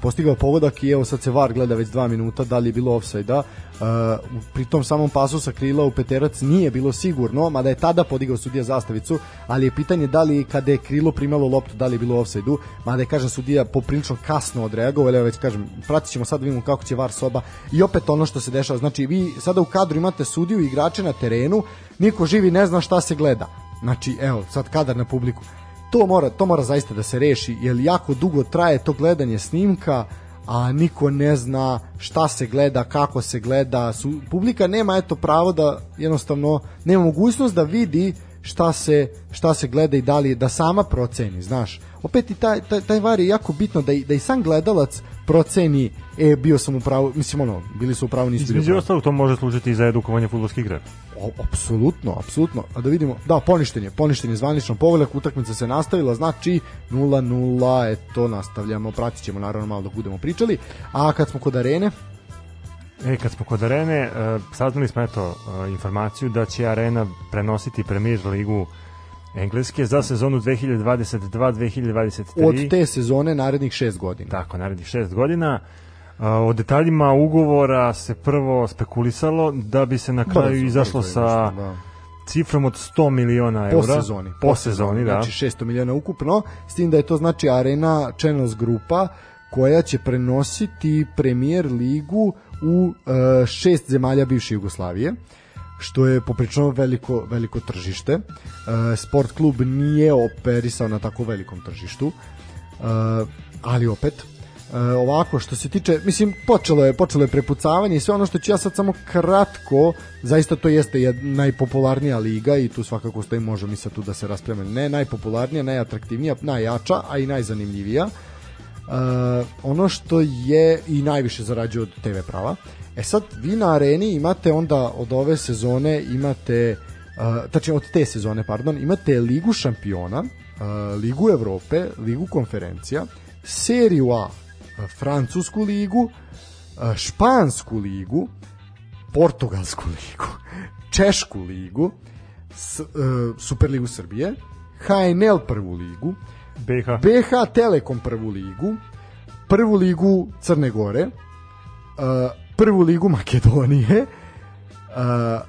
postigao pogodak i evo sad se VAR gleda već dva minuta da li je bilo ofsajda. Uh, pri tom samom pasu sa krila u peterac nije bilo sigurno, mada je tada podigao sudija zastavicu, ali je pitanje da li kada je krilo primalo loptu, da li je bilo ofsajdu, mada je, kažem, sudija poprilično kasno odreagovao, ali evo već kažem, pratit ćemo sad da vidimo kako će VAR soba i opet ono što se dešava, znači vi sada u kadru imate sudiju i igrače na terenu, niko živi ne zna šta se gleda. Znači, evo, sad kadar na publiku. To mora, to mora zaista da se reši, jer jako dugo traje to gledanje snimka, a niko ne zna šta se gleda, kako se gleda. Su, publika nema eto pravo da jednostavno nema mogućnost da vidi šta se šta se gleda i da li da sama proceni, znaš. Opet i taj taj taj var je jako bitno da i, da i sam gledalac proceni e bio sam u pravu, mislim ono, bili su u pravu, nisu bili u Između pravu. ostalog to može služiti i za edukovanje futbolskih igrača. Apsolutno, apsolutno. A da vidimo, da, poništen je, poništen je zvanično pogodak, utakmica se nastavila, znači 0-0, eto, nastavljamo, pratit ćemo naravno malo dok budemo pričali. A kad smo kod arene, E, kad smo kod Arene, e, saznali smo eto e, informaciju da će Arena prenositi Premier ligu Engleske za sezonu 2022-2023. od te sezone narednih šest godina. Tako, narednih šest godina. O detaljima ugovora se prvo spekulisalo da bi se na kraju Brzo, izašlo sa da. cifrom od 100 miliona po eura. sezoni. Po sezoni, da. Znači 600 miliona ukupno, s tim da je to znači Arena Channels grupa koja će prenositi Premier ligu u e, šest zemalja bivše Jugoslavije što je poprično veliko veliko tržište. E, sport klub nije operisao na tako velikom tržištu. E, ali opet e, ovako što se tiče mislim počelo je počelo je prepucavanje i sve ono što ću ja sad samo kratko zaista to jeste najpopularnija liga i tu svakako stoji možemo mi sad tu da se raspravimo ne najpopularnija najatraktivnija najjača a i najzanimljivija Uh, ono što je i najviše zarađuje od TV prava. E sad, vi na areni imate onda od ove sezone imate uh, tačnije od te sezone, pardon, imate Ligu šampiona, uh, Ligu Evrope, Ligu konferencija, Seriju A, uh, Francusku ligu, uh, Špansku ligu, Portugalsku ligu, <laughs> Češku ligu, s, uh, Superligu Srbije, HNL prvu ligu, BH. BH Telekom prvu ligu, prvu ligu Crne Gore, uh, prvu ligu Makedonije, uh,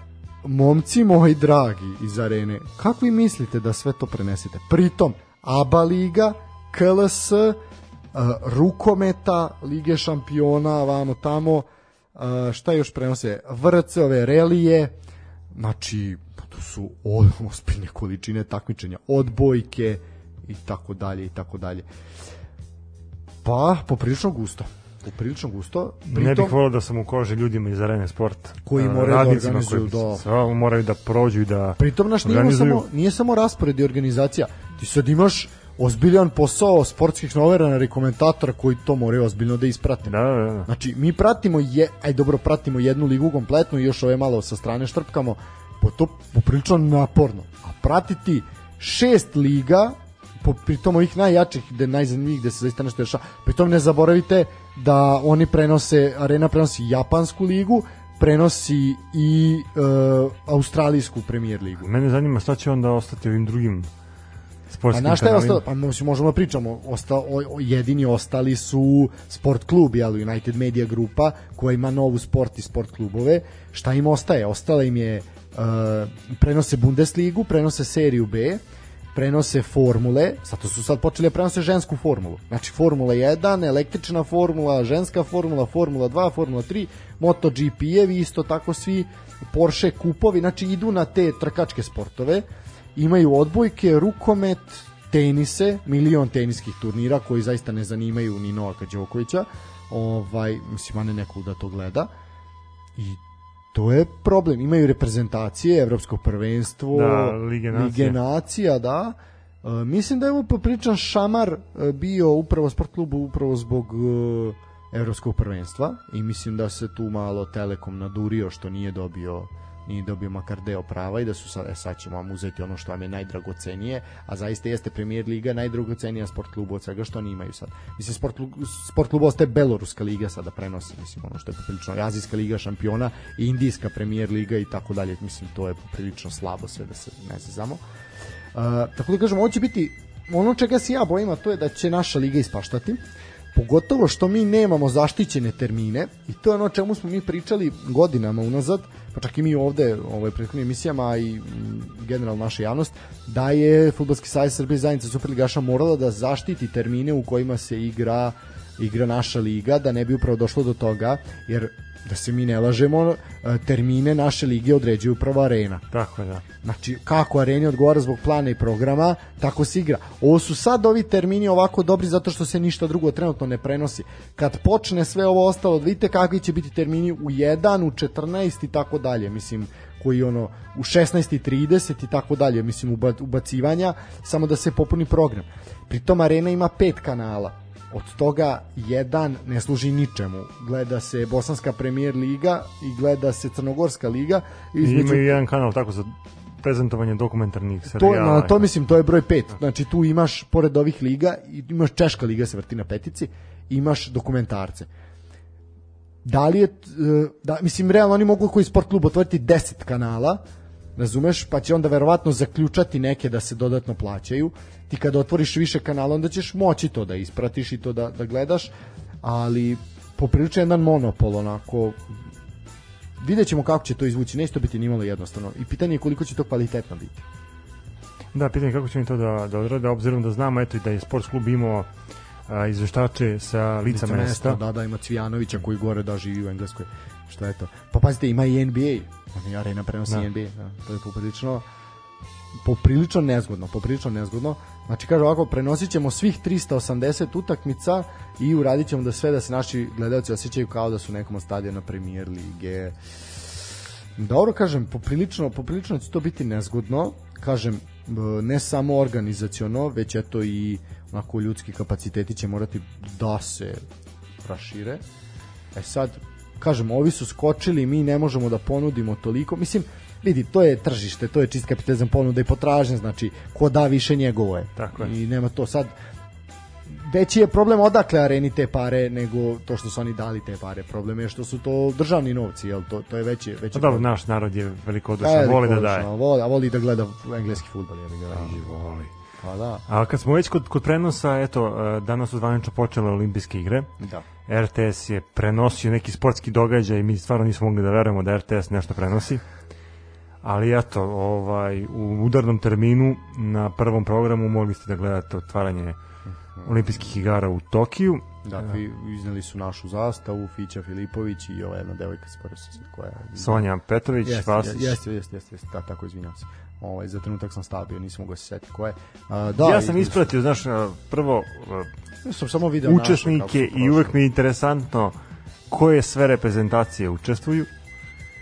momci moji dragi iz arene, kako vi mislite da sve to prenesete? Pritom, ABA liga, KLS, uh, rukometa, Lige šampiona, vamo tamo, šta još prenose? VRC, ove relije, znači, to su <laughs> ozbiljne količine takmičenja, odbojke i tako dalje i tako dalje. Pa, poprilično gusto. Poprilično gusto. ne bih volio da sam u koži ljudima iz Arene Sport. Koji moraju da organizuju, koji da. moraju da prođu i da Pritom naš nije samo, nije samo raspored i organizacija. Ti sad imaš ozbiljan posao sportskih novinara i komentatora koji to moraju ozbiljno da isprate. Da, da, da. Znači, mi pratimo, je, aj dobro, pratimo jednu ligu kompletnu i još ove malo sa strane štrpkamo, po to poprilično naporno. A pratiti šest liga, po, pritom ovih najjačih, gde najzanimljivih, gde se zaista nešto dešava, pritom ne zaboravite da oni prenose, Arena prenosi Japansku ligu, prenosi i e, Australijsku premier ligu. Mene zanima šta će onda ostati ovim drugim Pa sportskim na šta je kanalima. ostalo? Pa možemo da pričamo. Osta, o, o, jedini ostali su Sport klub, jel, United Media grupa, koja ima novu sport i sport klubove. Šta im ostaje? Ostala im je uh, prenose Bundesligu, prenose seriju B, prenose formule, zato su sad počeli da prenose žensku formulu. Znači Formula 1, električna formula, ženska formula, Formula 2, Formula 3, MotoGP-evi, isto tako svi Porsche kupovi, znači idu na te trkačke sportove, imaju odbojke, rukomet, tenise, milion teniskih turnira koji zaista ne zanimaju ni Novaka Đokovića, ovaj, mislim, a ne nekog da to gleda. I to je problem. Imaju reprezentacije, evropsko prvenstvo, Da, Lige nacija. Lige nacija, da. E, mislim da je ovo popričan šamar e, bio upravo sport klubu upravo zbog e, evropskog prvenstva i mislim da se tu malo Telekom nadurio što nije dobio nije dobio makar deo prava i da su sad, e, sad ćemo vam uzeti ono što vam je najdragocenije, a zaista jeste Premier Liga najdragocenija sport klubu od svega što oni imaju sad. Mislim, sport, sport klub ostaje Beloruska liga sada prenosi, mislim, ono što je poprilično Azijska liga šampiona i Indijska Premier Liga i tako dalje, mislim, to je poprilično slabo sve da se ne zezamo. Uh, tako da kažem, ovo će biti ono čega se ja bojim, a to je da će naša liga ispaštati pogotovo što mi nemamo zaštićene termine i to je ono čemu smo mi pričali godinama unazad, pa čak i mi ovde u ovoj prethodnim emisijama i mm, generalno naša javnost, da je Fudbalski savez Srbije zajednica Superligaša morala da zaštiti termine u kojima se igra igra naša liga, da ne bi upravo došlo do toga, jer da se mi ne lažemo, e, termine naše lige određuju upravo arena. Tako da. Znači, kako areni odgovara zbog plana i programa, tako se igra. Ovo su sad ovi termini ovako dobri zato što se ništa drugo trenutno ne prenosi. Kad počne sve ovo ostalo, da vidite kakvi će biti termini u 1, u 14 i tako dalje. Mislim, koji ono u 16.30 i tako dalje, mislim uba- ubacivanja, samo da se popuni program. Pritom arena ima pet kanala. Od toga jedan ne služi ničemu. Gleda se Bosanska premier liga i gleda se Crnogorska liga. I imaju jedan kanal tako za prezentovanje dokumentarnih to, serijala. na, to mislim, to je broj 5. Znači tu imaš, pored ovih liga, i- imaš Češka liga se vrti na petici, imaš dokumentarce. Da li je, t- e, da, mislim, realno oni mogu koji sport klub otvoriti 10 kanala, razumeš, pa će onda verovatno zaključati neke da se dodatno plaćaju. Ti kada otvoriš više kanala, onda ćeš moći to da ispratiš i to da, da gledaš, ali poprilično jedan monopol, onako, vidjet ćemo kako će to izvući, neće to biti nimalo jednostavno. I pitanje je koliko će to kvalitetno biti. Da, pitanje je kako će oni to da, da odrade, obzirom da znamo eto, i da je sports klub imao a, izveštače sa lica mesta. Da, da, ima Cvijanovića koji gore da živi u Engleskoj. Šta je to? Pa pazite, ima i NBA. On je arena prenosi da. NBA. Da, to je poprilično poprilično nezgodno, poprilično nezgodno. Znači kaže ovako, prenosit ćemo svih 380 utakmica i uradit ćemo da sve da se naši gledalci osjećaju kao da su nekom od stadiona premier lige. Dobro kažem, poprilično, poprilično će to biti nezgodno. Kažem, ne samo organizaciono, već eto i onako ljudski kapaciteti će morati da se rašire. E sad, kažem, ovi su skočili, mi ne možemo da ponudimo toliko. Mislim, vidi, to je tržište, to je čist kapitalizam ponuda i potražnje, znači, ko da više njegovo je. Tako je. I nema to sad, veći je problem odakle areni te pare nego to što su oni dali te pare. Problem je što su to državni novci, jel? To, to je veći, veći Pa dobro, naš narod je veliko Pa odušan, je, voli da daje. Voli, a voli da gleda engleski futbol. Je, ga, I voli. pa da. A kad smo već kod, kod prenosa, eto, e, danas su zvanično počele olimpijske igre. Da. RTS je prenosio neki sportski događaj i mi stvarno nismo mogli da verujemo da RTS nešto prenosi. Ali eto, ovaj, u udarnom terminu na prvom programu mogli ste da gledate otvaranje olimpijskih igara u Tokiju. Da, fi, izneli su našu zastavu, Fića Filipović i ova jedna devojka, skoro se koja je... Sonja Petrović, Jeste, Vasić. jeste, jeste, jeste, jeste, da, tako izvinjam se. Ovaj, za trenutak sam stavio, nisam mogao se setiti ko je. A, da, ja sam ispratio, znaš, prvo Ja sam samo video naše, učesnike su i uvek mi je interesantno koje sve reprezentacije učestvuju.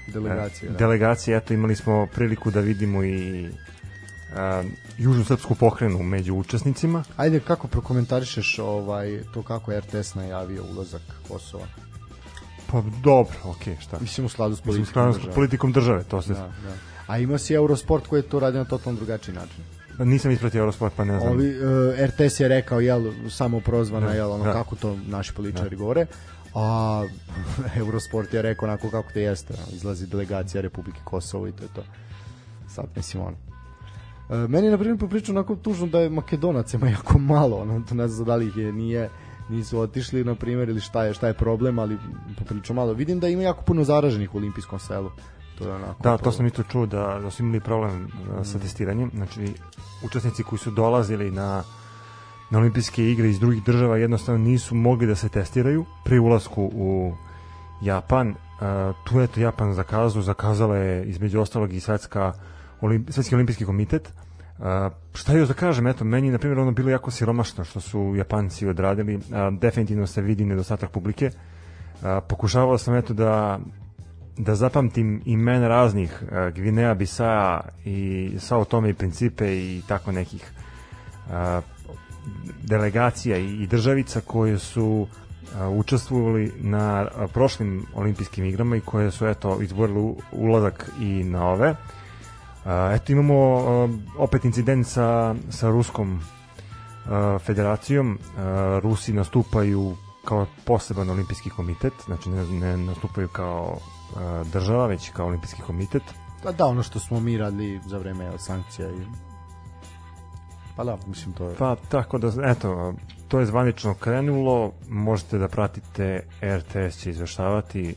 Delegacije, da. Delegacije, eto imali smo priliku da vidimo i a, južnu srpsku pokrenu među učesnicima. Ajde, kako prokomentarišeš ovaj, to kako je RTS najavio ulazak Kosova? Pa dobro, okej, šta? Mislim u skladu s Mislim, politikom skladno s države. politikom države, to se... Da, da. A ima si Eurosport koji to radi na totalno drugačiji način. Nisam ispratio Eurosport, pa ne znam. Ovi, uh, RTS je rekao, jel, samo prozvana, Da, jel, ono, da. kako to naši političari govore, a <laughs> Eurosport je rekao onako kako te jeste, izlazi delegacija Republike Kosovo i to je to. Sad, mislim, ono. E, meni je, na primjer, popriča onako tužno da je Makedonac ima jako malo, ono, to ne znam da li ih je, nije, nisu otišli, na primjer, ili šta je, šta je problem, ali poprilično malo. Vidim da ima jako puno zaraženih u olimpijskom selu. To je onako... Da, to sam isto čuo da, da su imali problem uh, sa testiranjem. Znači, učesnici koji su dolazili na, na olimpijske igre iz drugih država jednostavno nisu mogli da se testiraju pri ulasku u Japan. Uh, tu je to Japan zakazao, zakazala je između ostalog i svetska, olimp, svetski olimpijski komitet. Uh, šta još da kažem, eto, meni na primjer ono bilo jako siromašno što su Japanci odradili, uh, definitivno se vidi nedostatak publike. Pokušavao sam eto da da zapamtim imena raznih uh, Gvineja, Bisaja i Sao Tome i Principe i tako nekih uh, delegacija i, državica koje su učestvovali na prošlim olimpijskim igrama i koje su eto izborili ulazak i na ove. Eto imamo opet incident sa, sa ruskom federacijom. Rusi nastupaju kao poseban olimpijski komitet, znači ne, ne nastupaju kao država, već kao olimpijski komitet. Pa da, ono što smo mi radili za vreme sankcija i Pa da, mislim to je... Pa tako da, eto, to je zvanično krenulo, možete da pratite, RTS će izveštavati.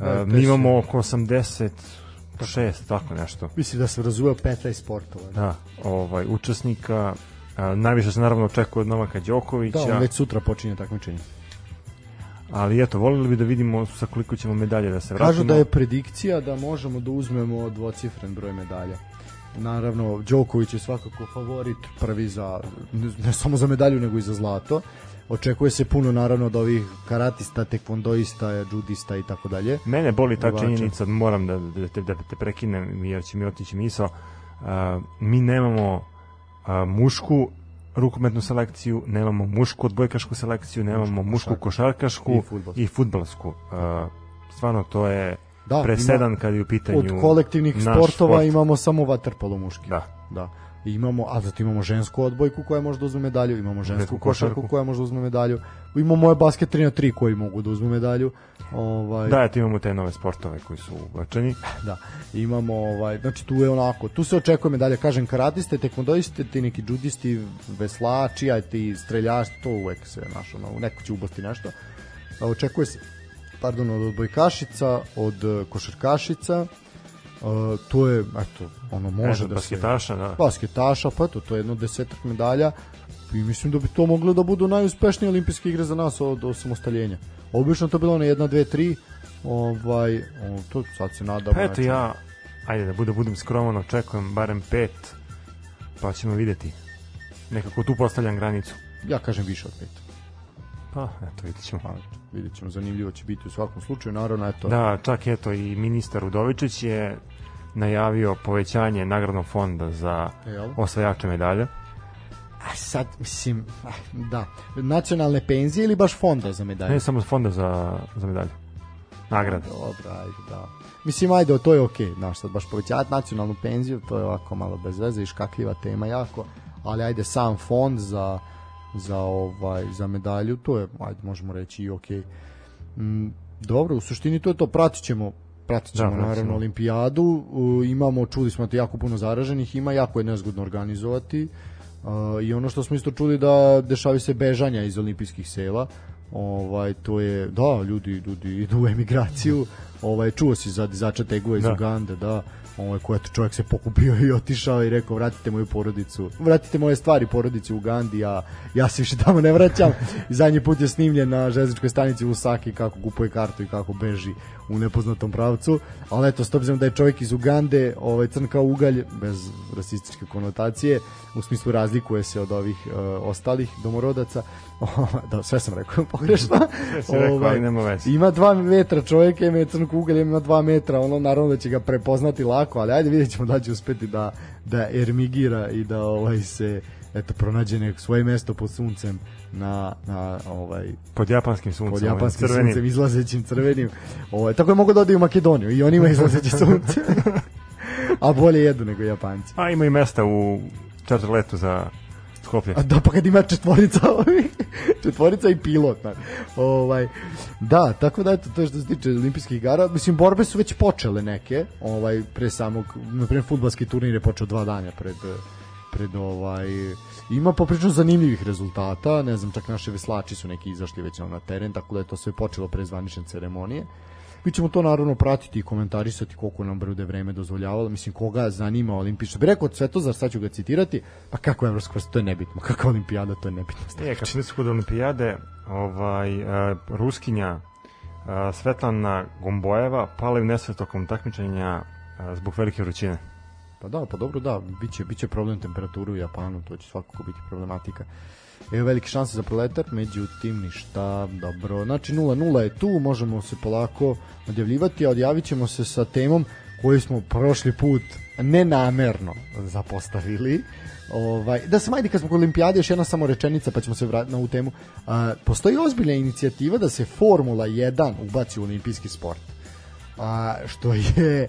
E, RTS mi imamo oko 86, tako nešto. Mislim da se razuveo 15 sportova. Da, ovaj, učesnika, a, najviše se naravno očekuje od Novaka Đokovića, da već sutra počinje takmičenje. ali eto, volili bi da vidimo sa koliko ćemo medalje da se vratimo. Kažu da je predikcija da možemo da uzmemo dvocifren broj medalja. Naravno, Đoković je svakako favorit prvi za, ne, ne samo za medalju, nego i za zlato. Očekuje se puno naravno od ovih karatista, tekvondoista, judista i tako dalje. Mene boli ta činjenica, moram da, da, te, da te prekinem jer će mi otići misao. A, mi nemamo a, mušku rukometnu selekciju, nemamo mušku odbojkašku selekciju, nemamo mušku košarkašku I fudbalsku. i futbalsku. A, stvarno to je Da, presedan kad je u pitanju Od kolektivnih sportova sport. imamo samo vaterpolo muški. Da. Da. Imamo, a zato imamo žensku odbojku koja može da uzme medalju, imamo žensku košarku košarku. koja može da uzme medalju, imamo moje basket 3 na 3 koji mogu da uzmu medalju. Ovaj, Da, eto imamo te nove sportove koji su uvačeni. <laughs> da. Imamo ovaj znači tu je onako, tu se očekuje medalja, kažem karatiste, tekvondoiste, ti neki judisti, veslači, aj ti streljači, to uvek se našo, ono, neko će ubasti nešto. Očekuje se pardon, od odbojkašica, od eh, košarkašica, Uh, to je, eto, ono može Eto, da se... basketaša, da. Basketaša, pa eto, to je jedno desetak medalja i mislim da bi to moglo da budu najuspešnije olimpijske igre za nas od osamostaljenja. Obično to bilo na jedna, dve, tri, ovaj, o, to sad se nadamo. Pa eto ja, ajde da budem, budem skroman, očekujem barem pet, pa ćemo videti. Nekako tu postavljam granicu. Ja kažem više od pet. Pa, eto, vidit ćemo. Pa, vidjet ćemo, zanimljivo će biti u svakom slučaju, naravno, eto. Da, čak eto i ministar Udovičić je najavio povećanje nagradnog fonda za Jel? osvajače medalja. A sad, mislim, da, nacionalne penzije ili baš fonda za medalje? Ne samo fonda za, za medalju. Nagrade. Dobro, ajde, da. Mislim, ajde, to je okej, okay, znaš, sad baš povećavati nacionalnu penziju, to je ovako malo bez veze i škakljiva tema jako, ali ajde, sam fond za, za, ovaj, za medalju, to je, ajde, možemo reći i okej. Mm, dobro, u suštini to je to, pratit ćemo pratit ćemo Da, naravno ćemo. olimpijadu, U, imamo, čuli smo da jako puno zaraženih, ima, jako je nezgodno organizovati, Uh, i ono što smo isto čuli da dešavaju se bežanja iz olimpijskih sela ovaj to je da ljudi ljudi idu u emigraciju ovaj čuo si za dizača tegova iz Da. Ugande da ovaj ko eto čovjek se pokupio i otišao i rekao vratite moju porodicu. Vratite moje stvari porodici u Ugandi ja ja se više tamo ne vraćam. I zadnji put je snimljen na železničkoj stanici u Saki kako kupuje kartu i kako beži u nepoznatom pravcu. Ali eto s obzirom da je čovjek iz Ugande ovaj crn kao ugalj bez rasističke konotacije u smislu razlikuje se od ovih uh, ostalih domorodaca da sve sam rekao <laughs> pogrešno <laughs> Sve rekao, ali nema veze. ima dva metra čovjek ima crnu kugalj ima dva metra ono naravno da će ga prepoznati lako ali ajde vidjet ćemo da će uspeti da, da ermigira i da ovaj se eto pronađe neko svoje mesto pod suncem na, na ovaj Pod japanskim suncem. pod ovim japanskim crvenim. suncem izlazećim crvenim ovaj, tako je mogu da ode u Makedoniju i oni imaju izlazeće sunce <laughs> a bolje jedu nego Japanci A ima i mesta u četvrletu za Skoplje. A da, pa kad ima četvorica <laughs> četvorica i pilot. znaš. Ovaj, da, tako da eto, to je što se tiče olimpijskih igara. Mislim, borbe su već počele neke, ovaj, pre samog, na primjer, futbalski turnir je počeo dva dana pred, pred ovaj, ima poprično zanimljivih rezultata, ne znam, čak naše veslači su neki izašli već na teren, tako da je to sve počelo pre zvanične ceremonije. Mi ćemo to naravno pratiti i komentarisati koliko nam bude vreme dozvoljavalo. Mislim, koga zanima olimpijsko. Bi rekao Svetozar, sad ću ga citirati, pa kako evropsko prvenstvo, to je nebitno. <laughs> Kako olimpijada, to je nebitno. Je, kad se kod olimpijade, ovaj, uh, Ruskinja uh, Svetlana Gombojeva pala je u nesvet tokom takmičenja uh, zbog velike vrućine. Pa da, pa dobro, da, biće, biće problem temperaturu u Japanu, to će svakako biti problematika. Evo velike šanse za proletar, međutim ništa, dobro. Znači 0-0 je tu, možemo se polako odjavljivati, a odjavit ćemo se sa temom koju smo prošli put nenamerno zapostavili. Ovaj, da se majdi kad smo kod olimpijade, još jedna samo rečenica pa ćemo se vratiti na ovu temu. A, postoji ozbiljna inicijativa da se Formula 1 ubaci u olimpijski sport. A, što je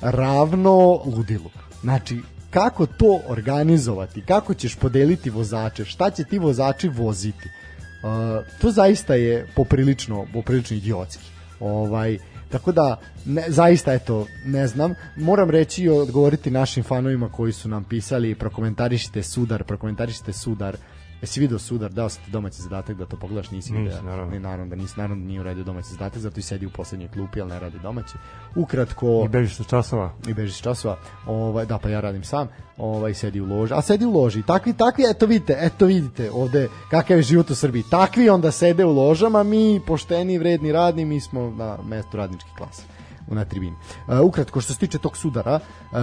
ravno ludilu. Znači, kako to organizovati, kako ćeš podeliti vozače, šta će ti vozači voziti. Uh, to zaista je poprilično, poprilično idiotski. Ovaj, tako da, ne, zaista, eto, ne znam. Moram reći i odgovoriti našim fanovima koji su nam pisali prokomentarišite sudar, prokomentarišite sudar. Jesi video sudar, dao sam ti domaći zadatak da to pogledaš, nisi video. naravno. Ne, naravno da nisi, naravno da nije uradio domaći zadatak, zato i sedi u poslednjoj klupi, ali ne radi domaći. Ukratko, I bežiš sa časova. i bežiš časova. Ovaj da pa ja radim sam. Ovaj sedi u loži. A sedi u loži. Takvi takvi eto vidite, eto vidite ovde kakav je život u Srbiji. Takvi onda sede u ložama, mi pošteni, vredni, radni, mi smo na mestu radničke klase na tribini. Uh, ukratko što se tiče tog sudara, uh,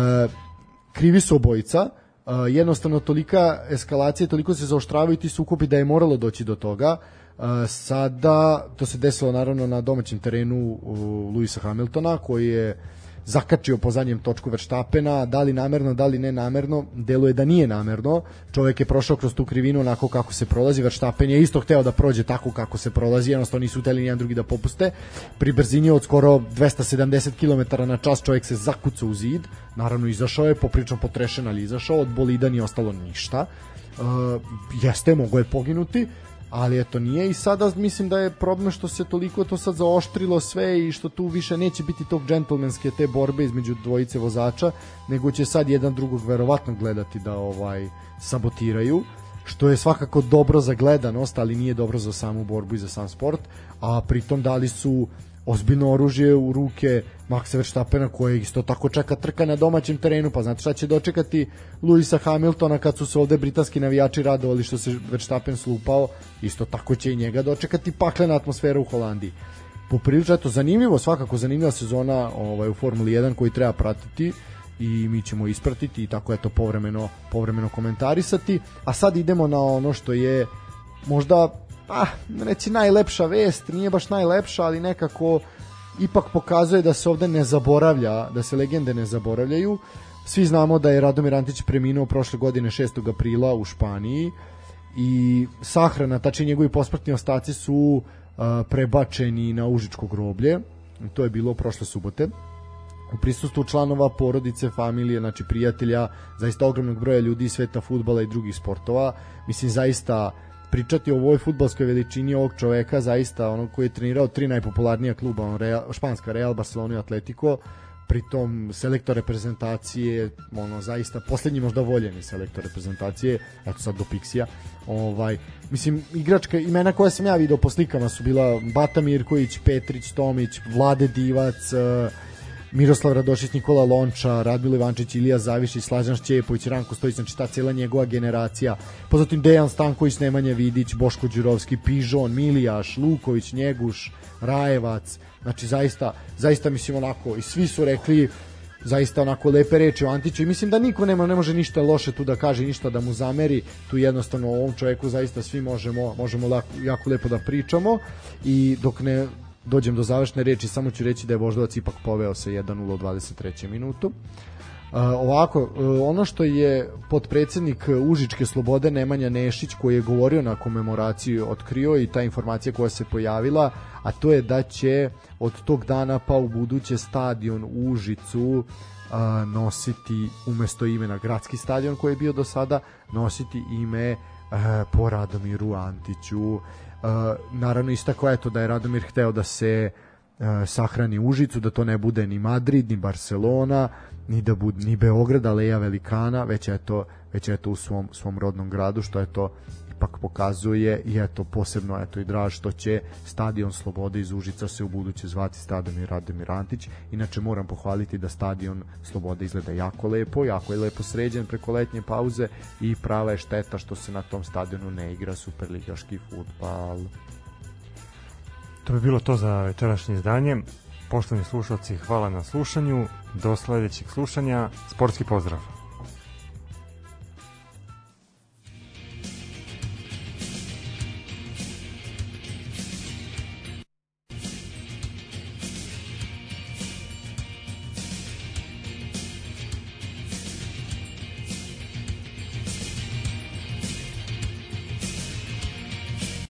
krivi su obojica. Uh, jednostavno tolika eskalacija, toliko se zaoštravaju ti sukobi da je moralo doći do toga. Uh, sada to se desilo naravno na domaćem terenu uh, Luisa Hamiltona koji je zakačio po zadnjem točku Verstapena, da li namerno, da li ne namerno, deluje da nije namerno. Čovjek je prošao kroz tu krivinu onako kako se prolazi, Verstappen je isto hteo da prođe tako kako se prolazi, jednostavno nisu hteli nijedan drugi da popuste. Pri brzini od skoro 270 km na čas čovjek se zakucao u zid, naravno izašao je, poprično potrešen, ali izašao, od bolida nije ostalo ništa. Uh, jeste, mogo je poginuti, ali eto nije i sada mislim da je problem što se toliko to sad zaoštrilo sve i što tu više neće biti tog džentlmenske te borbe između dvojice vozača, nego će sad jedan drugog verovatno gledati da ovaj sabotiraju što je svakako dobro za gledanost, ali nije dobro za samu borbu i za sam sport, a pritom dali su ozbiljno oružje u ruke Maxa Verstappena koje isto tako čeka trka na domaćem terenu, pa znate šta će dočekati Luisa Hamiltona kad su se ovde britanski navijači radovali što se Verstappen slupao, isto tako će i njega dočekati paklena atmosfera u Holandiji. Poprilično, eto, zanimljivo, svakako zanimljiva sezona ovaj, u Formuli 1 koji treba pratiti i mi ćemo ispratiti i tako eto povremeno, povremeno komentarisati. A sad idemo na ono što je možda ah, reći najlepša vest, nije baš najlepša, ali nekako ipak pokazuje da se ovde ne zaboravlja, da se legende ne zaboravljaju. Svi znamo da je Radomir Antić preminuo prošle godine 6. aprila u Španiji i sahrana, tačnije njegovi posmrtni ostaci su uh, prebačeni na Užičko groblje. To je bilo prošle subote u prisustvu članova porodice, familije, znači prijatelja, zaista ogromnog broja ljudi iz sveta futbala i drugih sportova. Mislim zaista pričati o ovoj futbalskoj veličini ovog čoveka, zaista onog koji je trenirao tri najpopularnija kluba, on Real, španska Real, Barcelona i Atletico, pritom selektor reprezentacije, ono zaista poslednji možda voljeni selektor reprezentacije, eto sad do Pixija. Ovaj, mislim igračka imena koja sam ja video po slikama su bila Bata Mirković, Petrić, Tomić, Vlade Divac, uh, Miroslav Radošić, Nikola Lonča, Radmilo Ivančić, Ilija Zavišić, Slađan Šćepović, Ranko Stojić, znači ta cijela njegova generacija. Pozatim Dejan Stanković, Nemanja Vidić, Boško Đurovski, Pižon, Milijaš, Luković, Njeguš, Rajevac. Znači zaista, zaista mislim onako i svi su rekli zaista onako lepe reči o Antiću i mislim da niko nema ne može ništa loše tu da kaže ništa da mu zameri tu jednostavno ovom čoveku zaista svi možemo možemo lako, jako lepo da pričamo i dok ne dođem do završne reči, samo ću reći da je Voždovac ipak poveo sa 1-0 u 23. minutu. Uh, ovako, uh, ono što je podpredsednik Užičke slobode Nemanja Nešić koji je govorio na komemoraciji otkrio i ta informacija koja se pojavila, a to je da će od tog dana pa u buduće stadion Užicu uh, nositi umesto imena gradski stadion koji je bio do sada nositi ime po Radomiru Antiću naravno istako je to da je Radomir hteo da se uh, sahrani Užicu, da to ne bude ni Madrid, ni Barcelona, ni da bude ni Beograd, Aleja Velikana, već je to već je to u svom svom rodnom gradu, što je to ipak pokazuje i eto posebno eto i draž što će stadion Slobode iz Užica se u buduće zvati stadion Radomir Antić. Inače moram pohvaliti da stadion Slobode izgleda jako lepo, jako je lepo sređen preko letnje pauze i prava je šteta što se na tom stadionu ne igra superligaški fudbal. To bi bilo to za večerašnje izdanje. Poštovani slušalci, hvala na slušanju. Do sledećeg slušanja. Sportski pozdrav.